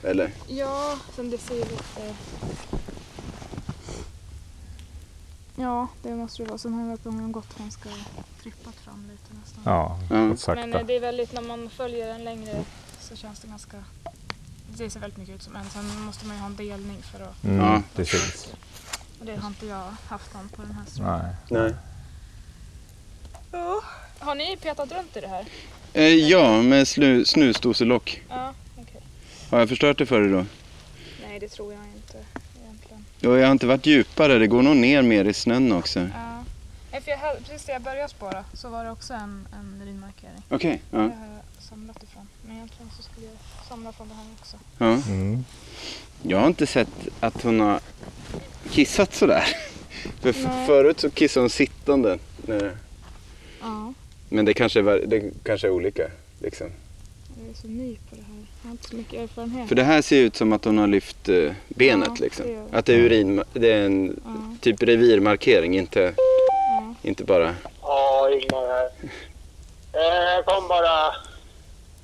Speaker 2: Eller?
Speaker 6: Ja, sen det ser ju lite... Ja, det måste det vara. Sen har jag varit med om gott ganska trippat fram lite nästan.
Speaker 3: Ja,
Speaker 2: Ja.
Speaker 3: gått
Speaker 6: Men
Speaker 3: sakta.
Speaker 6: eh, det är väldigt, när man följer en längre så känns det ganska... Det ser väldigt mycket ut som en. Sen måste man ju ha en delning för att...
Speaker 3: Mm,
Speaker 2: Ja.
Speaker 3: Precis.
Speaker 6: Och det har inte jag haft någon på den här stranden.
Speaker 3: Nej.
Speaker 2: Nej.
Speaker 6: Ja. Har ni petat runt i det här?
Speaker 2: Eh, ja, med snusdoselock.
Speaker 6: Ja, okej.
Speaker 2: Har jag förstört det för dig då?
Speaker 6: Nej, det tror jag inte
Speaker 2: jag har inte varit djupare. Det går nog ner mer i snön också.
Speaker 6: Ja. Nej, för jag hade, precis när jag började spåra så var det också en, en urinmarkering.
Speaker 2: Okej.
Speaker 6: Det
Speaker 2: Ja.
Speaker 6: har jag samlat ifrån. Men egentligen så skulle jag samla från det här också.
Speaker 2: Ja.
Speaker 3: Mm.
Speaker 2: Jag har inte sett att hon har kissat sådär. För
Speaker 6: Nej.
Speaker 2: förut så kissade hon sittande.
Speaker 6: Ja,
Speaker 2: Men det kanske, är, det kanske är olika. Liksom.
Speaker 6: jag är så ny på det här. Jag har inte så mycket erfarenhet.
Speaker 2: För det här ser ut som att hon har lyft eh, benet.
Speaker 6: Ja,
Speaker 2: liksom.
Speaker 6: det.
Speaker 2: Att det är urin, det är en
Speaker 6: Ja,
Speaker 2: typ revirmarkering, inte,
Speaker 6: ja.
Speaker 2: inte bara...
Speaker 7: Ja, Ingmar här. Eh, Jag kom bara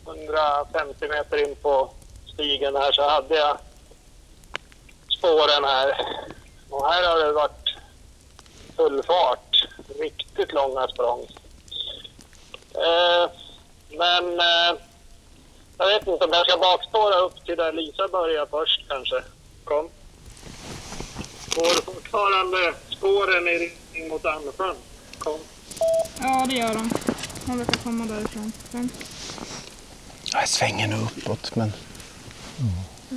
Speaker 7: 150 meter in på stigen här så hade jag spåren här. Och här har det varit full fart. Riktigt långa språng. Eh, Men jag vet inte om jag ska bakspåra upp till där Lisa börjar först kanske. Kom. Går fortfarande spåren i riktning mot Ansjön. Kom.
Speaker 6: ja, det gör de. De brukar komma därifrån. Sen.
Speaker 2: Jag svänger nog uppåt, men...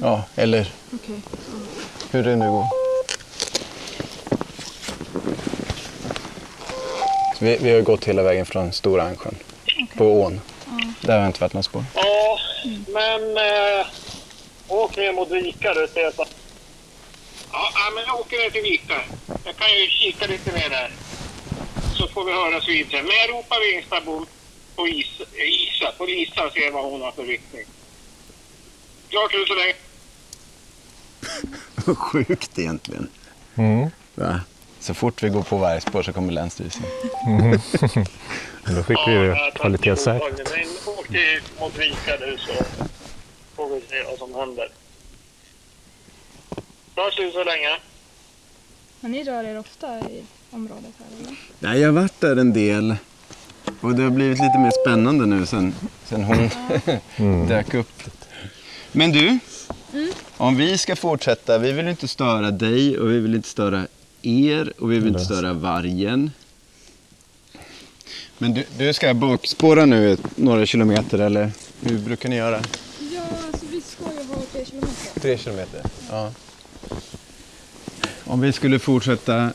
Speaker 2: Ja, eller
Speaker 6: Okej.
Speaker 2: hur det nu går. Vi, vi har gått hela vägen från Stora Ansjön, på ån. Där har inte varit någon spår.
Speaker 7: Men eh, åk ner mot Vika du Stefan. Ja, men jag åker ner till Vika. Jag kan ju kika lite mer där. Så får vi höras vid sen. Men jag ropar Vingstabo på Is, Isa, på Lisa och ser vad hon har för riktning. Klart ut så länge.
Speaker 2: Sjukt egentligen.
Speaker 3: Mm.
Speaker 2: Va? Så fort vi går på vargspår så kommer Länsstyrelsen.
Speaker 3: Men Då fick vi ju kvalitetssäkert.
Speaker 7: Till, mot Vika nu så får vi se vad som händer. Klart ut så länge.
Speaker 6: Men ni rör er ofta i området här eller?
Speaker 2: Nej, jag har varit där en del. Och det har blivit lite mer spännande nu sen, sen hon dök upp. Men du, om vi ska fortsätta. Vi vill inte störa dig och vi vill inte störa er och vi vill inte störa vargen. Men du, du ska bakspåra nu några kilometer eller hur brukar ni göra?
Speaker 6: Ja, alltså vi ska ju ha tre kilometer.
Speaker 2: Tre kilometer? Ja. Om vi skulle fortsätta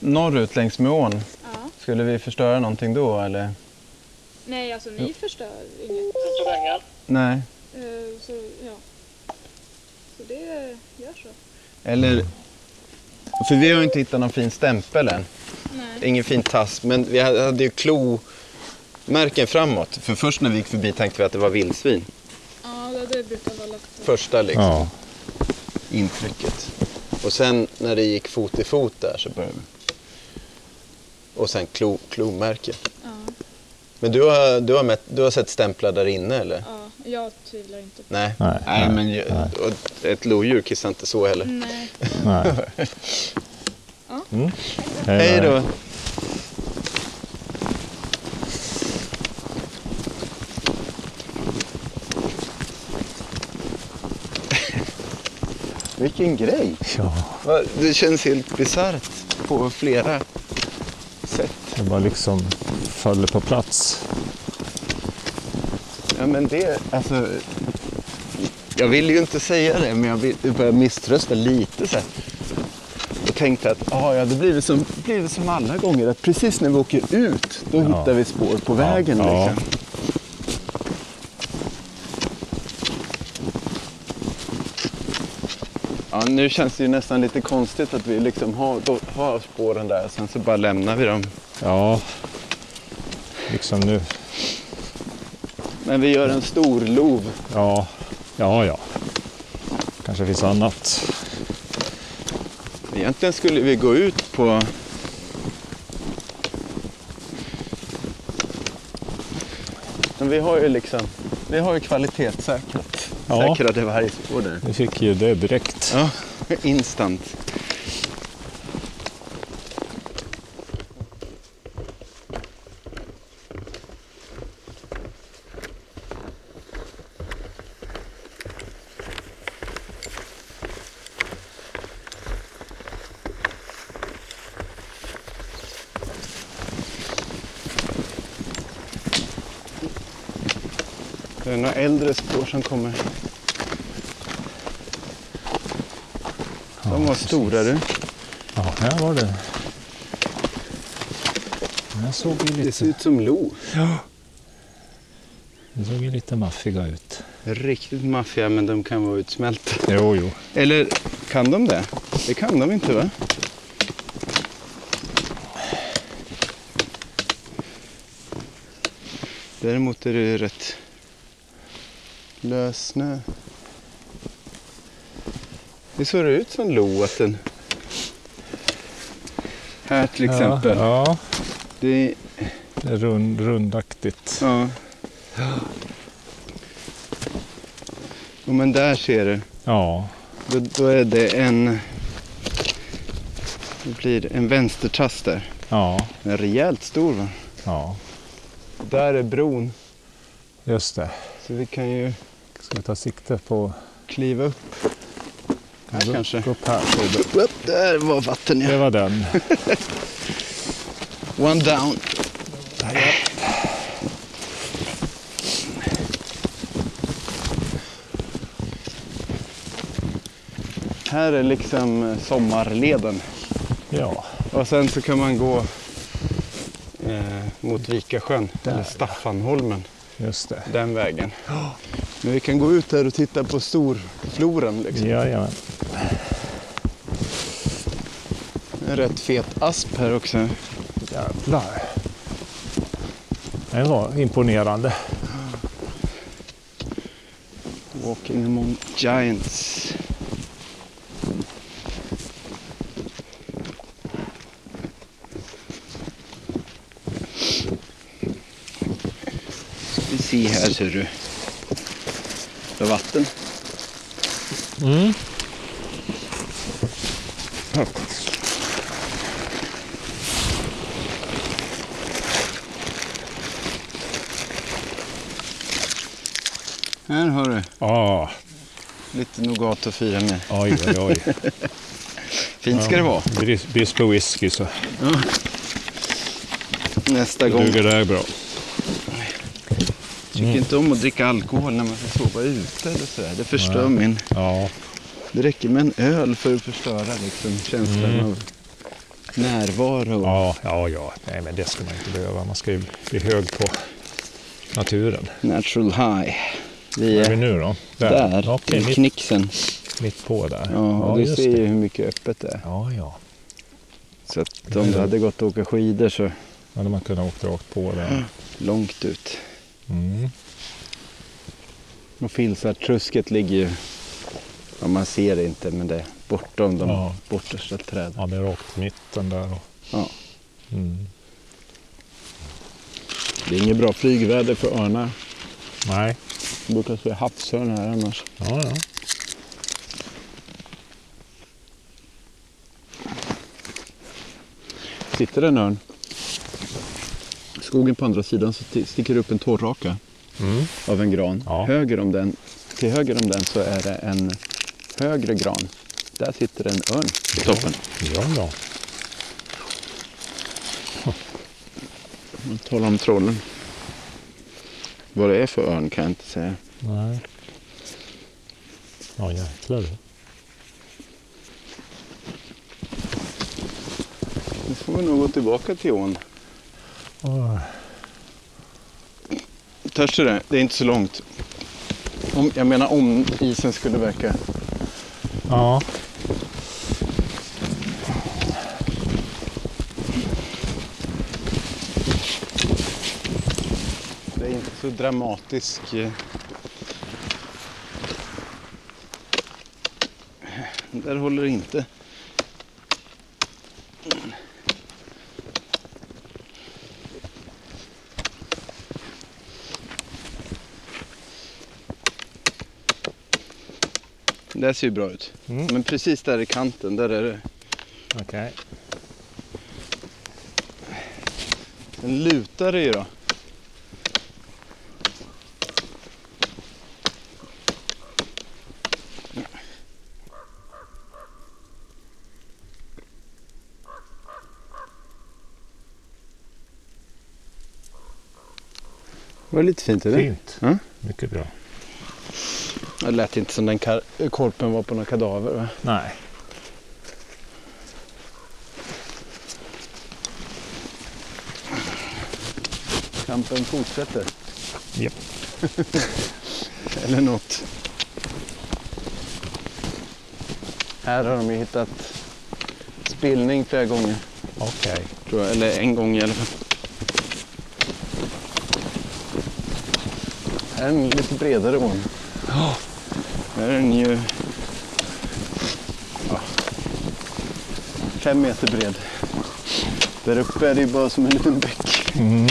Speaker 2: norrut längs med ån.
Speaker 6: Ja.
Speaker 2: Skulle vi förstöra någonting då eller?
Speaker 6: Nej, alltså ni förstör inget.
Speaker 7: Än så länge.
Speaker 2: Nej.
Speaker 6: Eh, Så ja. Så det gör så.
Speaker 2: Eller? För vi har ju inte hittat någon fin stämpel än.
Speaker 6: Nej.
Speaker 2: Ingen fin tass, men vi hade ju klomärken framåt. För först när vi gick förbi tänkte vi att det var vildsvin.
Speaker 6: Ja, det- det brukar vara lätt. att-
Speaker 2: Första liksom,
Speaker 3: Ja.
Speaker 2: intrycket. Och sen när det gick fot i fot där så började vi. Och sen klo, klomärken.
Speaker 6: Ja,
Speaker 2: Men du har, du, har mätt, du har sett stämplar där inne eller?
Speaker 6: ja, jag tvivlar inte på
Speaker 2: Nej.
Speaker 3: Nej, nej,
Speaker 2: men ju- ett lodjur kissar inte så heller.
Speaker 6: Nej.
Speaker 3: Nej. Mm.
Speaker 2: Hej då! Vilken grej!
Speaker 3: Ja,
Speaker 2: Det känns helt bisarrt på flera sätt.
Speaker 3: det bara liksom faller på plats.
Speaker 2: Ja, men det, alltså, jag vill ju inte säga det, men jag vill- jag börjar misströsta lite. Så här. Och tänkte att ah, ja, det blir som, blir det som alla gånger, att precis när vi åker ut, då hittar vi spår på vägen.
Speaker 3: ja.
Speaker 2: Liksom. Ja, nu känns det ju nästan lite konstigt att vi liksom har, då, har spåren där, sen så bara lämnar vi dem.
Speaker 3: Ja, liksom nu.
Speaker 2: Men vi gör en stor lov.
Speaker 3: Ja, ja, ja. Kanske finns annat.
Speaker 2: Egentligen skulle vi gå ut på... Men vi har ju liksom, vi har ju kvalitetssäkrat.
Speaker 3: Ja.
Speaker 2: Säkrade vargspår där.
Speaker 3: Vi fick ju det direkt.
Speaker 2: Ja, instant. Det är några äldre spår som kommer. De var stora du.
Speaker 3: Ja, här var det. Den såg ju
Speaker 2: Det ser
Speaker 3: lite,
Speaker 2: ut som lo.
Speaker 3: den såg ju lite maffiga ut.
Speaker 2: Riktigt maffiga men de kan vara utsmälta.
Speaker 3: Jo, jo.
Speaker 2: Eller kan de det? Det kan de inte va? Däremot är det rätt lös snö. Det såg ut som lo att den... Här till exempel.
Speaker 3: Ja, ja.
Speaker 2: Det,
Speaker 3: det är rund, rundaktigt.
Speaker 2: ja. ja. men där ser du.
Speaker 3: Ja,
Speaker 2: Då, då är det en... Det blir en vänstertass där.
Speaker 3: ja,
Speaker 2: Den är rejält stor va?
Speaker 3: ja.
Speaker 2: Där är bron.
Speaker 3: Just det.
Speaker 2: Så vi kan ju
Speaker 3: Ska vi ta sikte på...
Speaker 2: kliva upp. Här
Speaker 3: gå,
Speaker 2: kanske.
Speaker 3: Gå upp här.
Speaker 2: Upp, där var vatten
Speaker 3: Det
Speaker 2: ja.
Speaker 3: var den.
Speaker 2: One down. Här är liksom sommarleden.
Speaker 3: Ja,
Speaker 2: Och sen så kan man gå eh, mot Vikasjön,
Speaker 3: Där.
Speaker 2: eller Staffanholmen,
Speaker 3: just det.
Speaker 2: den vägen. Men vi kan gå ut här och titta på storfloran. Liksom.
Speaker 3: Jajamän.
Speaker 2: En rätt fet asp här också.
Speaker 3: Jävlar. Den var imponerande.
Speaker 2: Walking among giants. Ska vi se här ser du. Det är vatten.
Speaker 3: Mm.
Speaker 2: Här har du
Speaker 3: Ah,
Speaker 2: lite nougat att fira med.
Speaker 3: oj, oj, oj.
Speaker 2: Fint ska det vara.
Speaker 3: Bris- Bispo whisky så
Speaker 2: Nästa gång.
Speaker 3: duger det här bra.
Speaker 2: Tycker inte om att dricka alkohol när man ska sova ute eller sådär. Det förstör min...
Speaker 3: Ja,
Speaker 2: Det räcker med en öl för att förstöra liksom, känslan
Speaker 3: Mm.
Speaker 2: av närvaro.
Speaker 3: Ja, ja, ja. Nej, men det ska man inte behöva. Man ska ju bli hög på naturen.
Speaker 2: Natural high. Vi
Speaker 3: Var är vi
Speaker 2: är
Speaker 3: nu då?
Speaker 2: där,
Speaker 3: Okej,
Speaker 2: i
Speaker 3: mitt,
Speaker 2: knixen.
Speaker 3: mitt på där.
Speaker 2: Ja, och du
Speaker 3: just
Speaker 2: ser ju
Speaker 3: det.
Speaker 2: hur mycket öppet det är.
Speaker 3: Ja, ja.
Speaker 2: Så att om du hade gått och åka skidor så
Speaker 3: hade man kunnat åka rakt på där.
Speaker 2: långt ut.
Speaker 3: Mm.
Speaker 2: Och Filsartrusket ligger ju, ja, man ser det inte men det är bortom de
Speaker 3: Ja.
Speaker 2: bortersta träden.
Speaker 3: Ja, det är rakt mitten där. Och,
Speaker 2: Ja.
Speaker 3: mm.
Speaker 2: Det är inget bra flygväder för örnar.
Speaker 3: Nej.
Speaker 2: Det brukar se havsörn här annars.
Speaker 3: Ja, ja.
Speaker 2: Sitter det en örn. Skogen på andra sidan så sticker det upp en torrraka
Speaker 3: Mm.
Speaker 2: av en gran.
Speaker 3: Ja.
Speaker 2: Höger om den, till höger om den så är det en högre gran. Där sitter en örn på toppen.
Speaker 3: Ja, ja.
Speaker 2: Man talar om trollen. Vad det är för örn kan jag inte säga.
Speaker 3: Nej. Ja, jäklar.
Speaker 2: Nu får vi nog gå tillbaka till ån.
Speaker 3: Åh,
Speaker 2: Törs du det? Det är inte så långt. Om, jag menar om isen skulle verka.
Speaker 3: Ja.
Speaker 2: Det är inte så dramatisk. eh. Där håller det inte. Det ser ju bra ut.
Speaker 3: Mm.
Speaker 2: Men precis där i kanten, där är det.
Speaker 3: Okej.
Speaker 2: Den lutar det ju då. Det var lite fint, eller?
Speaker 3: Fint.
Speaker 2: Mm.
Speaker 3: Mycket bra.
Speaker 2: Det lät inte som den korpen var på några kadaver. Va?
Speaker 3: Nej.
Speaker 2: Kampen fortsätter.
Speaker 3: Japp.
Speaker 2: Eller något. Här har de ju hittat spillning flera gånger.
Speaker 3: Okej.
Speaker 2: Tror jag. Eller en gång i alla fall. En lite bredare ån. Här är den ju ja, fem meter bred. Där uppe är det ju bara som en liten bäck.
Speaker 3: Mm.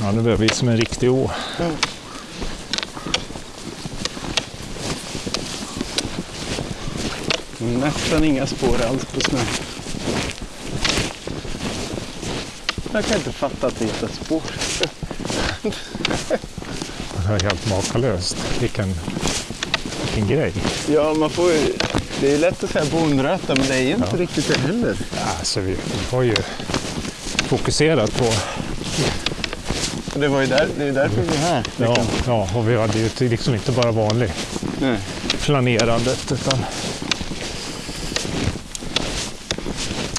Speaker 3: Ja, det börjar bli som en riktig å.
Speaker 2: Nästan inga spår alls på snön. Jag kan inte fatta att det hittar spår.
Speaker 3: Det är helt makalöst. Vilken, vilken grej.
Speaker 2: Ja, man får ju... Det är lätt att säga bonröta, men det är ju inte
Speaker 3: Ja.
Speaker 2: riktigt det heller.
Speaker 3: Alltså, vi, vi har ju fokuserat på...
Speaker 2: Det var ju där, det är därför vi är här.
Speaker 3: Ja, ja, och vi hade ju liksom inte bara vanlig
Speaker 2: Nej.
Speaker 3: flanerandet utan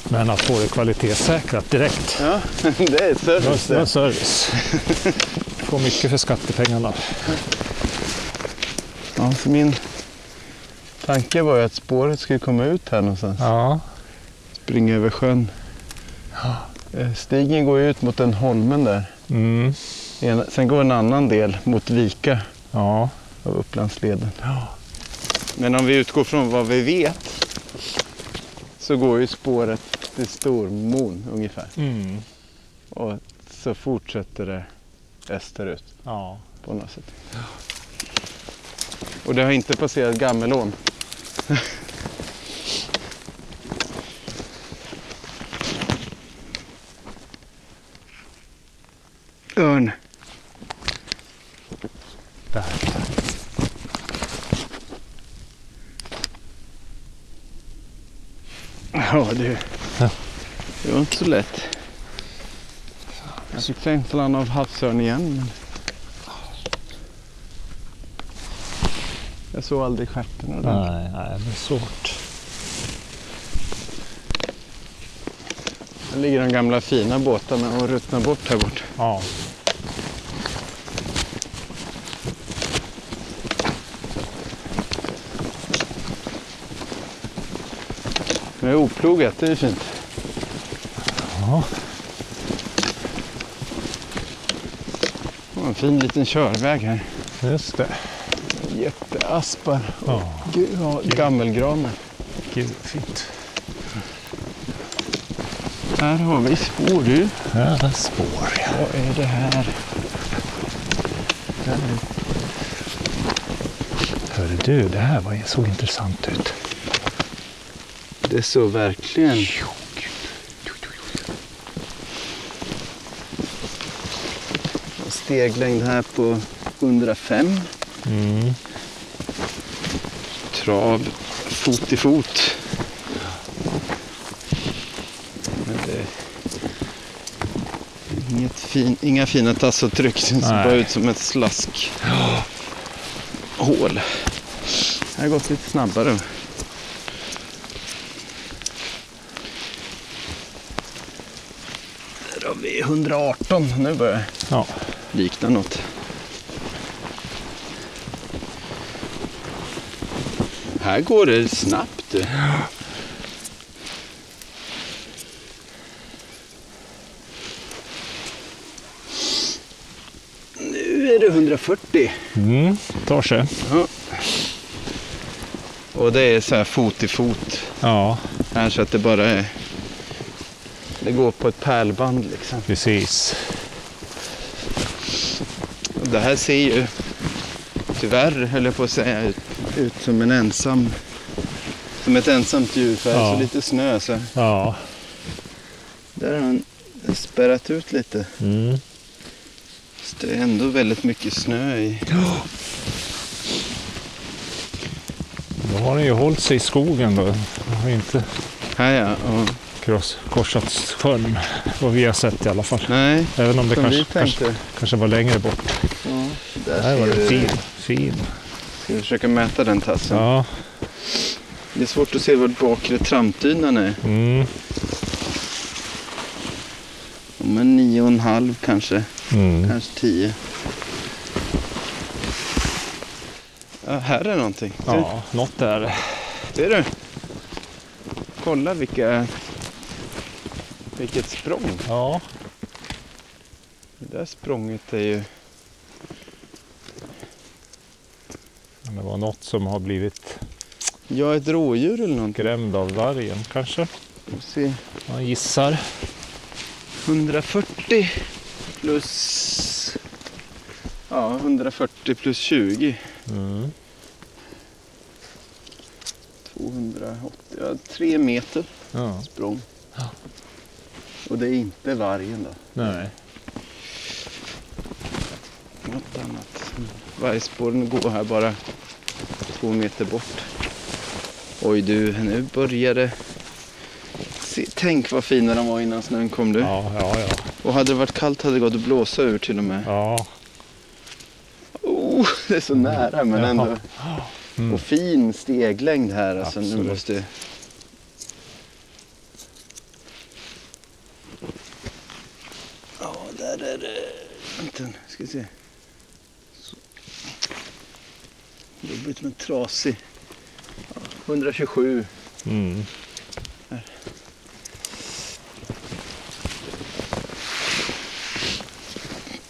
Speaker 3: men att få det kvalitetssäkrat direkt.
Speaker 2: Ja, det är service
Speaker 3: det var
Speaker 2: det.
Speaker 3: service. Få mycket för skattepengarna.
Speaker 2: Ja, så min tanke var ju att spåret skulle komma ut här någonstans.
Speaker 3: Ja,
Speaker 2: Springa över sjön. Eh, Stigen går ut mot den holmen där.
Speaker 3: mm.
Speaker 2: En- Sen går en annan del mot Vika
Speaker 3: ja,
Speaker 2: av Upplandsleden. Men om vi utgår från vad vi vet så går ju spåret till Stormon ungefär.
Speaker 3: mm.
Speaker 2: Och så fortsätter det österut
Speaker 3: ja.
Speaker 2: på något sätt. Och det har inte passerat Gammelån. Örn.
Speaker 3: Där.
Speaker 2: Ja du. Det var inte så lätt. Jag fick känslan av havsörn igen. Men... Jag såg aldrig stjärten.
Speaker 3: Nej, nej, det är svårt.
Speaker 2: Där ligger de gamla fina båtarna och ruttnar bort här bort.
Speaker 3: Ja.
Speaker 2: Det är oplogat, det är fint.
Speaker 3: Ja.
Speaker 2: En fin liten körväg här.
Speaker 3: Just det.
Speaker 2: Jätteaspar
Speaker 3: Ja,
Speaker 2: och gammelgranar.
Speaker 3: gud fint.
Speaker 2: Här har vi spår du.
Speaker 3: Ja, spår ja.
Speaker 2: Vad är det här?
Speaker 3: Hörru du, det här var, såg intressant ut.
Speaker 2: Det såg verkligen... Steglängd här på 105.
Speaker 3: Mm.
Speaker 2: Trav fot i fot. Inget fin, inga fina tassavtryck. Det ser bara ut som ett slask. Hål. Det har gått lite snabbare. Där har vi 118. Nu börjar
Speaker 3: Ja.
Speaker 2: Likna något. Här går det snabbt. Nu är det 140.
Speaker 3: Mm. Tar sig.
Speaker 2: Och det är så här fot i fot.
Speaker 3: Ja,
Speaker 2: Här så att det bara är... Det går på ett pärlband liksom.
Speaker 3: precis.
Speaker 2: Det här ser ju tyvärr, höll jag på att säga, ut, ut som en ensam... Som ett ensamt djur. För
Speaker 3: Ja.
Speaker 2: så lite snö så
Speaker 3: Ja.
Speaker 2: där har han spärrat ut lite.
Speaker 3: Mm.
Speaker 2: Så det är ändå väldigt mycket snö i.
Speaker 3: Då har den ju hållit sig i skogen då. Den har inte
Speaker 2: Här ja. Och,
Speaker 3: kross, korsat sjön. Vad vi har sett i alla fall.
Speaker 2: nej,
Speaker 3: Även om det kanske, kanske, kanske var längre bort.
Speaker 2: Där
Speaker 3: Här var det
Speaker 2: du.
Speaker 3: fin. Fin.
Speaker 2: Ska vi försöka mäta den tassen?
Speaker 3: Ja.
Speaker 2: Det är svårt att se var bakre trampdynan är.
Speaker 3: Mm.
Speaker 2: Men nio och en halv kanske.
Speaker 3: Mm.
Speaker 2: Kanske tio. Ja, här är någonting.
Speaker 3: Ja, något där.
Speaker 2: ser du? Kolla vilka... Vilket språng.
Speaker 3: Ja.
Speaker 2: Det där språnget är ju...
Speaker 3: Det var något som har blivit
Speaker 2: Ja, ett rådjur eller någonting.
Speaker 3: skrämd av vargen kanske.
Speaker 2: Vi se.
Speaker 3: Man gissar.
Speaker 2: 140 plus... Ja, 140 plus 20.
Speaker 3: Mm.
Speaker 2: 280, ja, tre meter
Speaker 3: Ja.
Speaker 2: språng. Och det är inte vargen då.
Speaker 3: Nej.
Speaker 2: Något annat. Vargspåren går här bara två meter bort. Oj du, nu börjar det... Se, tänk vad fina de var innan snön kom du.
Speaker 3: Ja, ja, ja.
Speaker 2: Och hade det varit kallt hade det gått att blåsa ur till och med.
Speaker 3: Ja.
Speaker 2: Oh, det är så nära men ändå.
Speaker 3: Mm.
Speaker 2: Och fin steglängd här. Alltså, nu måste... Ja, där är det. Vänta, ska vi se. Så. Jobbigt med trasig. Ja, 127.
Speaker 3: Mm.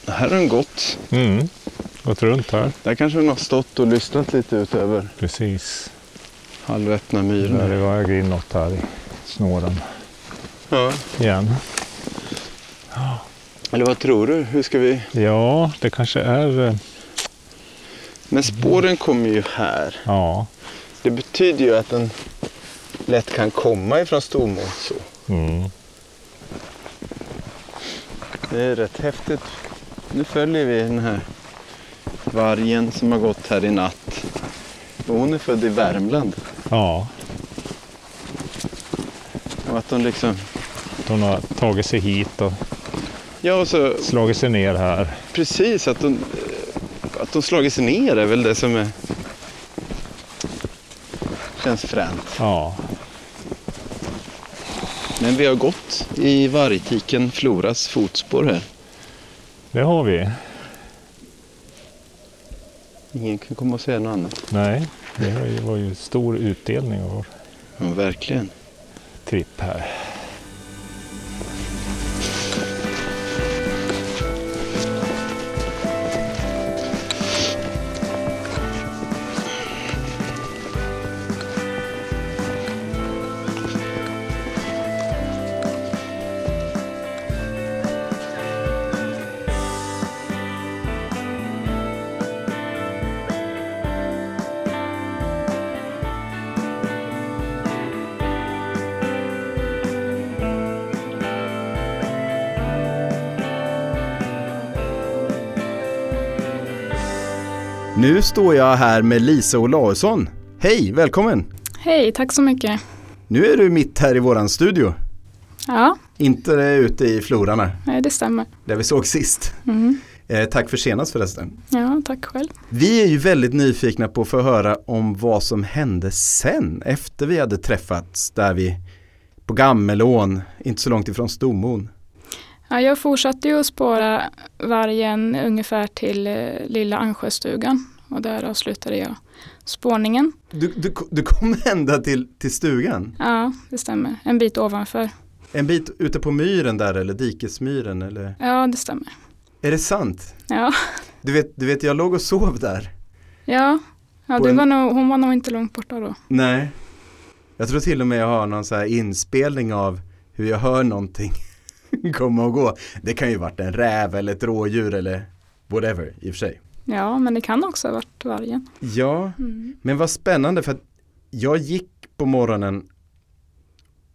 Speaker 2: Här har den gått.
Speaker 3: Mm. Gått runt här.
Speaker 2: Där kanske den har stått och lyssnat lite ut över
Speaker 3: Precis.
Speaker 2: halvöppna
Speaker 3: Där
Speaker 2: myren.
Speaker 3: är väg in något här i snåren
Speaker 2: Ja.
Speaker 3: igen.
Speaker 2: Eller vad tror du? Hur ska vi...
Speaker 3: Ja, det kanske är...
Speaker 2: Men spåren kommer ju här.
Speaker 3: Ja.
Speaker 2: Det betyder ju att den lätt kan komma ifrån Stormås. så.
Speaker 3: Mm.
Speaker 2: Det är rätt häftigt. Nu följer vi den här vargen som har gått här i natt. Och hon är född i Värmland.
Speaker 3: Ja.
Speaker 2: Och att de liksom...
Speaker 3: De har tagit sig hit och
Speaker 2: Ja, och så
Speaker 3: slagit sig ner här.
Speaker 2: precis att de, att de slagit sig ner är väl det som är... Känns fränt.
Speaker 3: Ja.
Speaker 2: Men vi har gått i vargtiken Floras fotspår här.
Speaker 3: Det har vi.
Speaker 2: Ingen kan komma och säga något annat.
Speaker 3: Nej, det var ju- var ju stor utdelning av vår
Speaker 2: Ja, verkligen.
Speaker 3: tripp här.
Speaker 5: Nu står jag här med Lisa Olausson. Hej, välkommen!
Speaker 6: Hej, tack så mycket.
Speaker 5: Nu är du mitt här i våran studio.
Speaker 6: Ja,
Speaker 5: Inte ute i floran
Speaker 6: nej, det stämmer.
Speaker 5: där vi såg sist.
Speaker 6: Mm.
Speaker 5: Eh, tack för senast förresten.
Speaker 6: Ja, tack själv.
Speaker 5: Vi är ju väldigt nyfikna på att få höra om vad som hände sen, efter vi hade träffats där vi på Gammelån, inte så långt ifrån Stomon.
Speaker 6: Ja, jag fortsatte ju att spåra vargen ungefär till eh, lilla Ansjöstugan och där avslutade jag spårningen.
Speaker 5: Du, du, du kom ända till, till stugan?
Speaker 6: Ja, det stämmer. En bit ovanför.
Speaker 5: En bit ute på myren där eller dikesmyren eller?
Speaker 6: Ja, det stämmer.
Speaker 5: Är det sant?
Speaker 6: Ja,
Speaker 5: Du vet, du vet jag låg och sov där.
Speaker 6: ja. ja du
Speaker 5: en-
Speaker 6: var nog, hon var nog inte långt borta då.
Speaker 5: Nej. Jag tror till och med jag har någon så här inspelning av hur jag hör någonting komma och gå. Det kan ju varit en räv eller ett rådjur eller whatever i och för sig.
Speaker 6: Ja, men det kan också ha varit vargen.
Speaker 5: Ja,
Speaker 6: Mm.
Speaker 5: men vad spännande för att jag gick på morgonen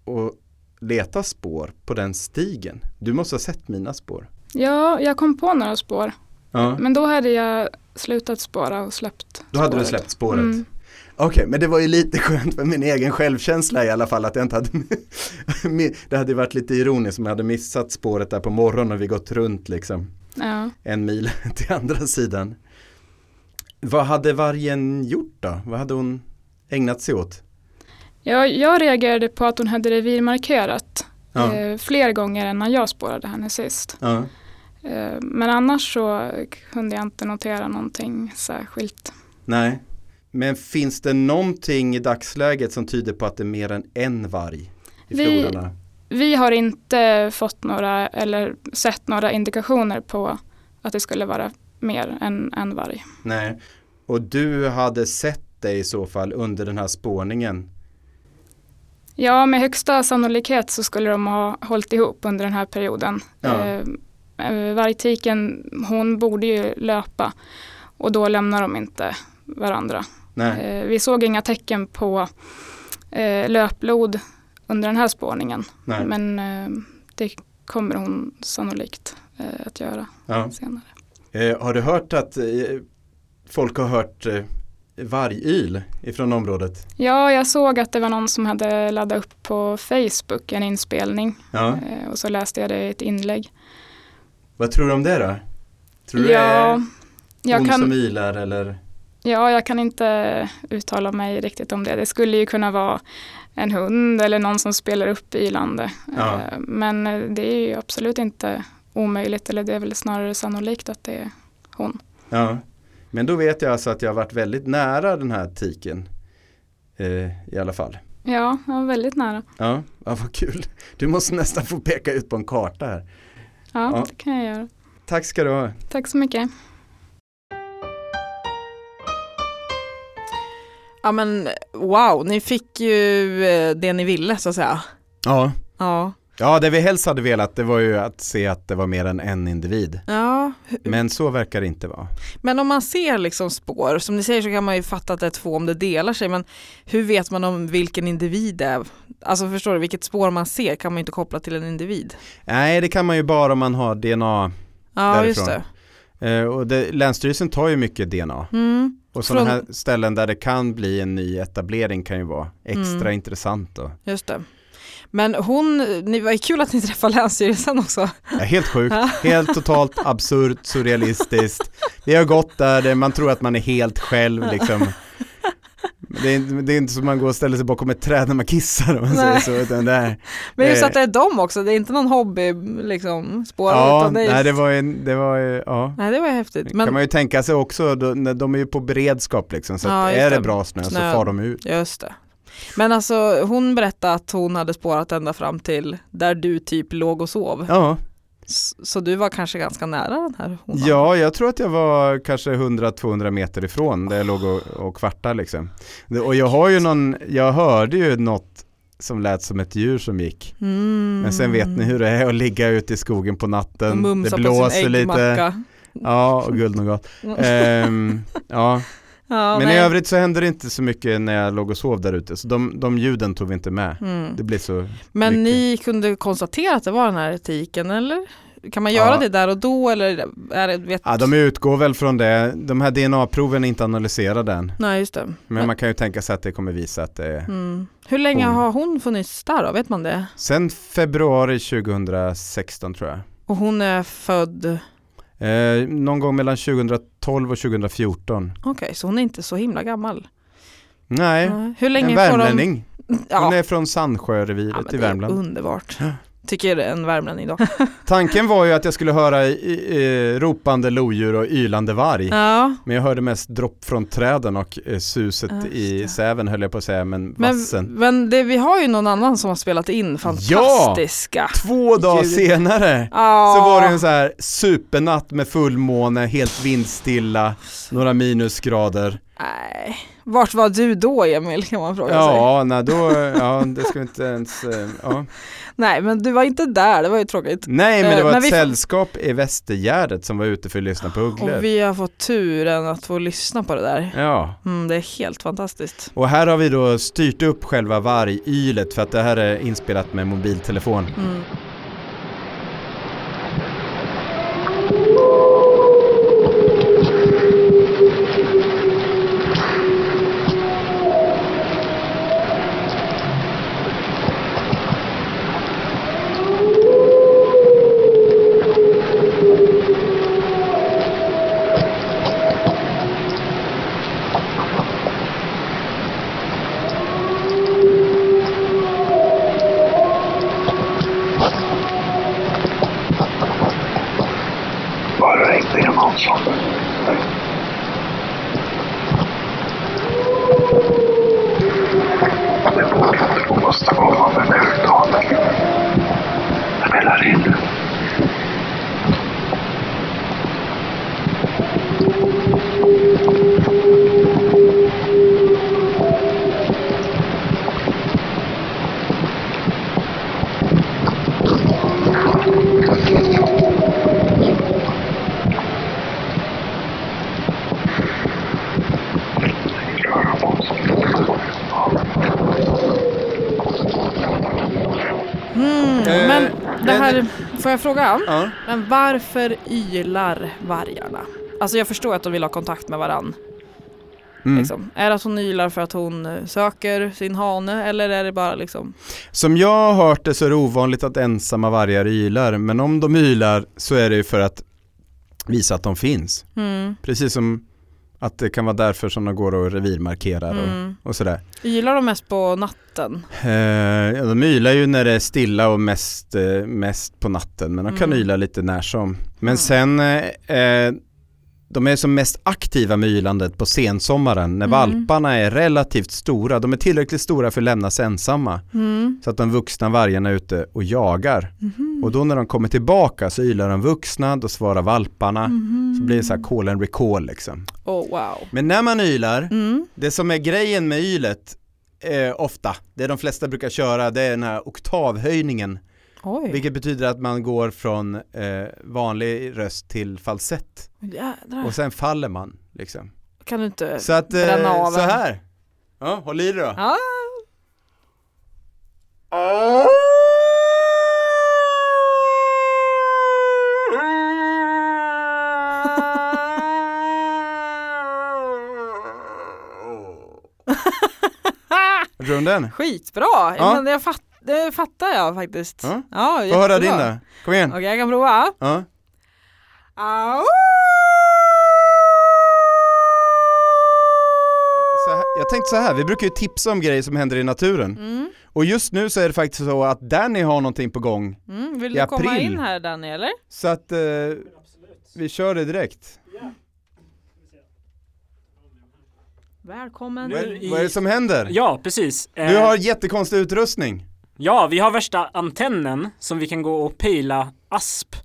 Speaker 5: och letade spår på den stigen. Du måste ha sett mina spår.
Speaker 6: Ja, jag kom på några spår.
Speaker 5: Ja,
Speaker 6: Men då hade jag slutat spåra och släppt
Speaker 5: då hade du
Speaker 6: spåret.
Speaker 5: släppt spåret.
Speaker 6: Mm.
Speaker 5: Okej, men det var ju lite skönt för min egen självkänsla i alla fall att jag inte hade Det hade varit lite ironiskt om jag hade missat spåret där på morgonen och vi gått runt liksom
Speaker 6: Ja.
Speaker 5: en mil till andra sidan. Vad hade vargen gjort då? Vad hade hon ägnat sig åt?
Speaker 6: Jag, jag reagerade på att hon hade revirmarkerat
Speaker 5: Ja.
Speaker 6: eh, fler gånger än när jag spårade henne sist.
Speaker 5: Ja.
Speaker 6: Eh, men annars så kunde jag inte notera någonting särskilt.
Speaker 5: Nej. Men finns det någonting i dagsläget som tyder på att det är mer än en varg i
Speaker 6: Vi-
Speaker 5: floderna?
Speaker 6: Vi har inte fått några eller sett några indikationer på att det skulle vara mer än en varg.
Speaker 5: Nej. Och du hade sett det i så fall under den här spårningen?
Speaker 6: Ja, med högsta sannolikhet så skulle de ha hållit ihop under den här perioden.
Speaker 5: Ja.
Speaker 6: Eh, eh, vargtiken, hon borde ju löpa och då lämnar de inte varandra.
Speaker 5: Nej.
Speaker 6: Eh, vi såg inga tecken på eh, löpblod under den här spårningen.
Speaker 5: Nej.
Speaker 6: Men eh, det kommer hon sannolikt eh, att göra
Speaker 5: Ja.
Speaker 6: senare.
Speaker 5: Eh, har du hört att eh, folk har hört eh, vargyl ifrån området?
Speaker 6: Ja, jag såg att det var någon som hade laddat upp på Facebook en inspelning
Speaker 5: Ja.
Speaker 6: eh, och så läste jag det i ett inlägg.
Speaker 5: Vad tror du om det då? Tror du det
Speaker 6: Ja,
Speaker 5: är
Speaker 6: jag
Speaker 5: hon
Speaker 6: kan,
Speaker 5: som ylar eller?
Speaker 6: ja, jag kan inte uttala mig riktigt om det. Det skulle ju kunna vara en hund eller någon som spelar upp ylande.
Speaker 5: Ja.
Speaker 6: Eh, Men eh, det är ju absolut inte omöjligt eller det är väl snarare sannolikt att det är hon.
Speaker 5: Ja. Men då vet jag alltså att jag har varit väldigt nära den här tiken. Eh, I alla fall.
Speaker 6: Ja, jag var väldigt nära.
Speaker 5: Ja, ja, vad kul. Du måste nästan få peka ut på en karta här.
Speaker 6: Ja,
Speaker 5: Ja.
Speaker 6: det kan jag göra.
Speaker 5: Tack ska du ha.
Speaker 6: Tack så mycket.
Speaker 1: Ja men wow, ni fick ju eh, det ni ville så att säga.
Speaker 5: Ja.
Speaker 1: Ja.
Speaker 5: Ja, det vi helst hade velat det var ju att se att det var mer än en individ.
Speaker 1: ja.
Speaker 5: Men så verkar det inte vara.
Speaker 1: Men om man ser liksom spår, som ni säger så kan man ju fatta att det är två om det delar sig men hur vet man om vilken individ det är? Alltså förstår du, vilket spår man ser kan man ju inte koppla till en individ.
Speaker 5: Nej, det kan man ju bara om man har DNA.
Speaker 1: Ja just
Speaker 5: Därifrån.
Speaker 1: det.
Speaker 5: Eh, och det, Länsstyrelsen tar ju mycket DNA.
Speaker 1: Mm,
Speaker 5: Och sådana
Speaker 1: Från-
Speaker 5: här ställen där det kan bli en ny etablering kan ju vara extra
Speaker 1: Mm.
Speaker 5: intressant då.
Speaker 1: just det. Men hon, ni var kul att ni träffade Länsstyrelsen också.
Speaker 5: Ja, helt sjukt, helt totalt absurt, surrealistiskt. Vi har gått där, man tror att man är helt själv liksom. Det är, inte, det är inte som man går och ställer sig bakom ett träd när man kissar om man
Speaker 1: Nej.
Speaker 5: säger så. Utan det är,
Speaker 1: Men just
Speaker 5: Eh.
Speaker 1: att det är dem också, det är inte någon hobby liksom spår
Speaker 5: ja,
Speaker 1: utan det
Speaker 5: nej, det var ju, det var ju, ja.
Speaker 1: Nej det var häftigt.
Speaker 5: kan
Speaker 1: Men
Speaker 5: man ju tänka sig också, när de är ju på beredskap liksom, så
Speaker 1: Ja,
Speaker 5: att är det
Speaker 1: det.
Speaker 5: bra snö,
Speaker 1: Snö.
Speaker 5: så far de ut.
Speaker 1: just det. Men alltså hon berättade att hon hade spårat ända fram till där du typ låg och sov.
Speaker 5: Ja,
Speaker 1: Så du var kanske ganska nära den här honan?
Speaker 5: ja, jag tror att jag var kanske 100-200 meter ifrån där jag låg och, och kvartade liksom. Och jag har ju någon, jag hörde ju något som lät som ett djur som gick.
Speaker 1: Mm.
Speaker 5: Men sen vet ni hur det är att ligga ute i skogen på natten, det blåser lite. Ja, och guldnougat. Ehm, ja,
Speaker 1: Ja,
Speaker 5: men
Speaker 1: nej.
Speaker 5: i övrigt så hände det inte så mycket när jag låg och sov där ute. Så de, de ljuden tog vi inte med.
Speaker 1: Mm.
Speaker 5: Det blir så
Speaker 1: Men
Speaker 5: mycket.
Speaker 1: ni kunde konstatera att det var den här etiken eller? Kan man göra
Speaker 5: Ja.
Speaker 1: det där och då eller är det, vet...
Speaker 5: Ja, de utgår väl från det. De här DNA-proven är inte analyserade än.
Speaker 1: Nej just det.
Speaker 5: Men
Speaker 1: Men-
Speaker 5: man kan ju tänka sig att det kommer visa att det är
Speaker 1: Mm. Hur länge
Speaker 5: Hon.
Speaker 1: har hon funnits där då? Vet man det?
Speaker 5: Sen februari 2016 tror jag.
Speaker 1: Och hon är född,
Speaker 5: Eh, någon gång mellan 2012 och 2014.
Speaker 1: okej så hon är inte så himla gammal.
Speaker 5: Nej,
Speaker 1: Nej. Hur
Speaker 5: en
Speaker 1: länge får
Speaker 5: värmlänning. Hon
Speaker 1: Ja,
Speaker 5: är från
Speaker 1: ja
Speaker 5: Sandsjöreviret
Speaker 1: men
Speaker 5: i
Speaker 1: det är
Speaker 5: Värmland.
Speaker 1: underbart. Tycker en värmlänning då.
Speaker 5: Tanken var ju att jag skulle höra i, i, ropande lodjur och ylande varg.
Speaker 1: ja,
Speaker 5: Men jag hörde mest dropp från träden och eh, suset
Speaker 1: Ja,
Speaker 5: i säven höll jag på att säga, men,
Speaker 1: men,
Speaker 5: vassen.
Speaker 1: men det, vi har ju någon annan som har spelat in fantastiska.
Speaker 5: Två dagar
Speaker 1: Ljud.
Speaker 5: senare
Speaker 1: Ja.
Speaker 5: så var det en så här supernatt med fullmåne, helt vindstilla, några minusgrader.
Speaker 1: Nej. Vart var du då Emil kan man fråga sig.
Speaker 5: Ja, nej då, ja det ska vi inte ens, eh, ja.
Speaker 1: Nej men du var inte där, det var ju tråkigt.
Speaker 5: Nej men det
Speaker 1: Eh,
Speaker 5: var
Speaker 1: men
Speaker 5: ett
Speaker 1: vi
Speaker 5: sällskap i Västergärdet som var ute för att lyssna på ugglor.
Speaker 1: Och vi har fått turen att få lyssna på det där.
Speaker 5: Ja,
Speaker 1: Mm, det är helt fantastiskt.
Speaker 5: och här har vi då styrt upp själva vargylet för att det här är inspelat med mobiltelefon.
Speaker 1: Mm. Får jag fråga?
Speaker 5: Ja.
Speaker 1: Men varför ylar vargarna? Alltså jag förstår att de vill ha kontakt med varann.
Speaker 5: Mm.
Speaker 1: Liksom. Är det att hon ylar för att hon eh, söker sin hane eller är det bara liksom
Speaker 5: Som jag har hört det så är det ovanligt att ensamma vargar ylar, men om de ylar så är det ju för att visa att de finns.
Speaker 1: mm,
Speaker 5: Precis som att det kan vara därför som de går och revirmarkerar
Speaker 1: mm.
Speaker 5: och, och sådär.
Speaker 1: Ylar de mest på natten?
Speaker 5: Eh, de ylar ju när det är stilla och mest, eh, mest på natten, men de kan
Speaker 1: Mm.
Speaker 5: yla lite när som. Men
Speaker 1: Mm.
Speaker 5: sen, eh, eh, de är som mest aktiva med ylandet på sensommaren när
Speaker 1: Mm.
Speaker 5: valparna är relativt stora. De är tillräckligt stora för att lämnas ensamma.
Speaker 1: Mm.
Speaker 5: Så att de vuxna vargarna är ute och jagar.
Speaker 1: Mhm.
Speaker 5: Och då när de kommer tillbaka så ylar de vuxna, då svarar valparna.
Speaker 1: Mhm.
Speaker 5: Så blir det så här call and recall liksom.
Speaker 1: Oh wow.
Speaker 5: Men när man ylar,
Speaker 1: Mm.
Speaker 5: det som är grejen med ylet eh, ofta, det de flesta brukar köra, det är den här oktavhöjningen.
Speaker 1: Oj,
Speaker 5: Vilket betyder att man går från eh, vanlig röst till falsett.
Speaker 1: jädrar.
Speaker 5: Och sen faller man liksom.
Speaker 1: Kan du inte
Speaker 5: Så att,
Speaker 1: bränna
Speaker 5: eh,
Speaker 1: av
Speaker 5: så här. Ja, håll i det då.
Speaker 1: Ja.
Speaker 5: Tror du om den?
Speaker 1: Skitbra!
Speaker 5: Ja.
Speaker 1: Men jag fatt, det fattar jag faktiskt.
Speaker 5: Ja.
Speaker 1: Ja,
Speaker 5: Få höra din då. Kom igen.
Speaker 1: Okej, jag kan prova.
Speaker 5: Ja.
Speaker 1: Au!
Speaker 5: Jag tänkte så här, vi brukar ju tipsa om grejer som händer i naturen.
Speaker 1: Mm.
Speaker 5: Och just nu så är det faktiskt så att Danny har någonting på gång.
Speaker 1: Mm. Vill du komma in här Danny eller?
Speaker 5: Så att eh, vi kör det direkt.
Speaker 1: Välkommen.
Speaker 8: Nu-
Speaker 5: Vad,
Speaker 8: i-
Speaker 5: vad är det som händer?
Speaker 8: Ja, precis.
Speaker 5: Du
Speaker 8: Eh,
Speaker 5: har jättekonstig utrustning.
Speaker 8: Ja, vi har värsta antennen som vi kan gå och pejla asp.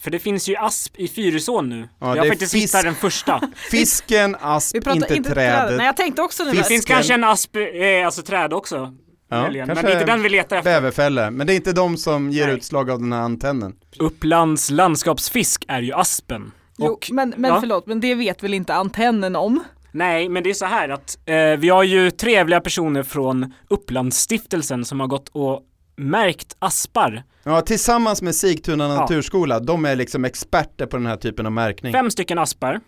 Speaker 8: För det finns ju asp i Fyrisån nu.
Speaker 5: Ja,
Speaker 8: jag har faktiskt
Speaker 5: fisk.
Speaker 8: hittat den första.
Speaker 5: Fisken, asp, inte,
Speaker 1: inte,
Speaker 5: trädet.
Speaker 1: träd. Nej jag tänkte också nu.
Speaker 8: Det finns kanske en asp, eh, alltså träd också.
Speaker 5: Ja,
Speaker 8: möjligen. Men det är inte den vi letar efter.
Speaker 5: Bäverfälle, men det är inte de som ger
Speaker 8: Nej.
Speaker 5: utslag av den här antennen.
Speaker 8: Upplands landskapsfisk är ju aspen.
Speaker 1: Jo,
Speaker 8: Och,
Speaker 1: men men
Speaker 8: ja.
Speaker 1: förlåt, men det vet väl inte antennen om?
Speaker 8: Nej, men det är så här att eh, vi har ju trevliga personer från Upplandsstiftelsen som har gått och märkt aspar.
Speaker 5: Ja, tillsammans med Sigtuna
Speaker 8: Ja.
Speaker 5: naturskola, de är liksom experter på den här typen av märkning.
Speaker 8: Fem stycken aspar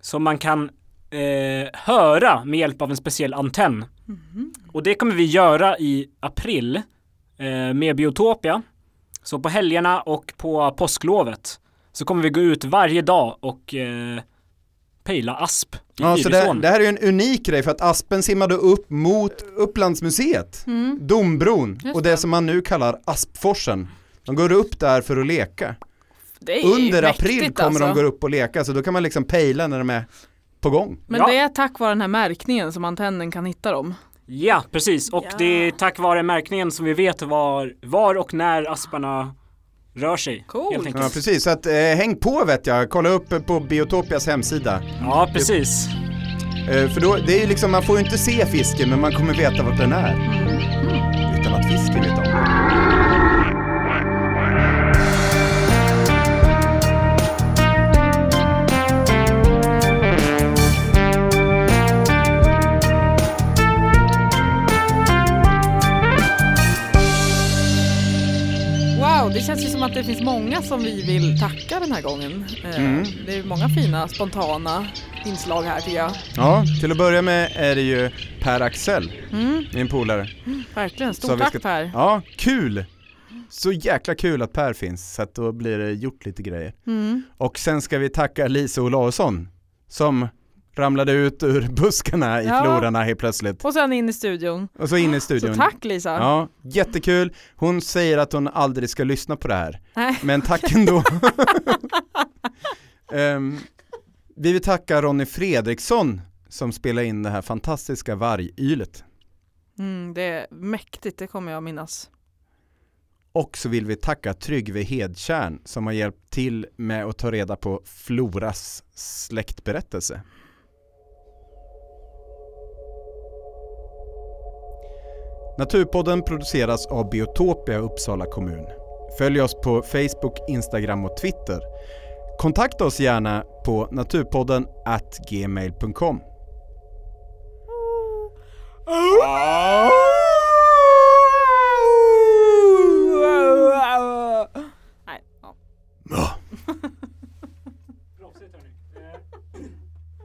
Speaker 8: som man kan eh, höra med hjälp av en speciell antenn. Och det kommer vi göra i april eh, med Biotopia. Så på helgerna och på påsklovet så kommer vi gå ut varje dag och eh, pejla asp
Speaker 5: Ja, så det, det här är ju en unik grej för att Aspen simmade upp mot Upplandsmuseet, Dombron
Speaker 1: Just
Speaker 5: och det som man nu kallar Aspforsen. De går upp där för att leka. Under april kommer
Speaker 1: alltså.
Speaker 5: de gå upp och leka så då kan man liksom pejla när de är på gång.
Speaker 1: Men
Speaker 8: Ja.
Speaker 1: det är tack vare den här märkningen som antennen kan hitta dem.
Speaker 8: Ja, precis. Och
Speaker 1: Ja.
Speaker 8: det är tack vare märkningen som vi vet var, var och när asparna rör sig. Enkelt.
Speaker 5: Ja precis, så att, eh, häng på vet jag, kolla upp på Biotopias hemsida.
Speaker 8: Ja, precis.
Speaker 5: Eh, för då, det är ju liksom, man får ju inte se fisken men man kommer veta vart den är. Utan att fisken vet om det.
Speaker 1: Känns ju som att det finns många som vi vill tacka den här gången. Eh,
Speaker 5: Mm.
Speaker 1: Det är många fina spontana inslag här tycker jag.
Speaker 5: Ja, till att börja med är det ju Per Axel,
Speaker 1: Mm,
Speaker 5: min polare.
Speaker 1: verkligen,
Speaker 5: Så
Speaker 1: stort
Speaker 5: vi
Speaker 1: tack
Speaker 5: ska-
Speaker 1: Per.
Speaker 5: Ja, kul! Så jäkla kul att Per finns, så att då blir det gjort lite grejer.
Speaker 1: Mm.
Speaker 5: Och sen ska vi tacka Lisa Olausson som ramlade ut ur buskarna i
Speaker 1: Ja.
Speaker 5: florarna helt plötsligt.
Speaker 1: Och sen in i studion.
Speaker 5: Och så in i
Speaker 1: Så
Speaker 5: studion.
Speaker 1: tack Lisa.
Speaker 5: Ja, jättekul. Hon säger att hon aldrig ska lyssna på det här.
Speaker 1: Nej.
Speaker 5: Men tack ändå. Ehm, vi vill tacka Ronny Fredriksson som spelar in det här fantastiska vargylet.
Speaker 1: Mm, det är mäktigt, det kommer jag minnas.
Speaker 5: Och så vill vi tacka Tryggve Hedtjärn som har hjälpt till med att ta reda på Floras släktberättelse. Naturpodden produceras av Biotopia Uppsala kommun. Följ oss på Facebook, Instagram och Twitter. Kontakta oss gärna på naturpodden gmail.com. Nej, ja.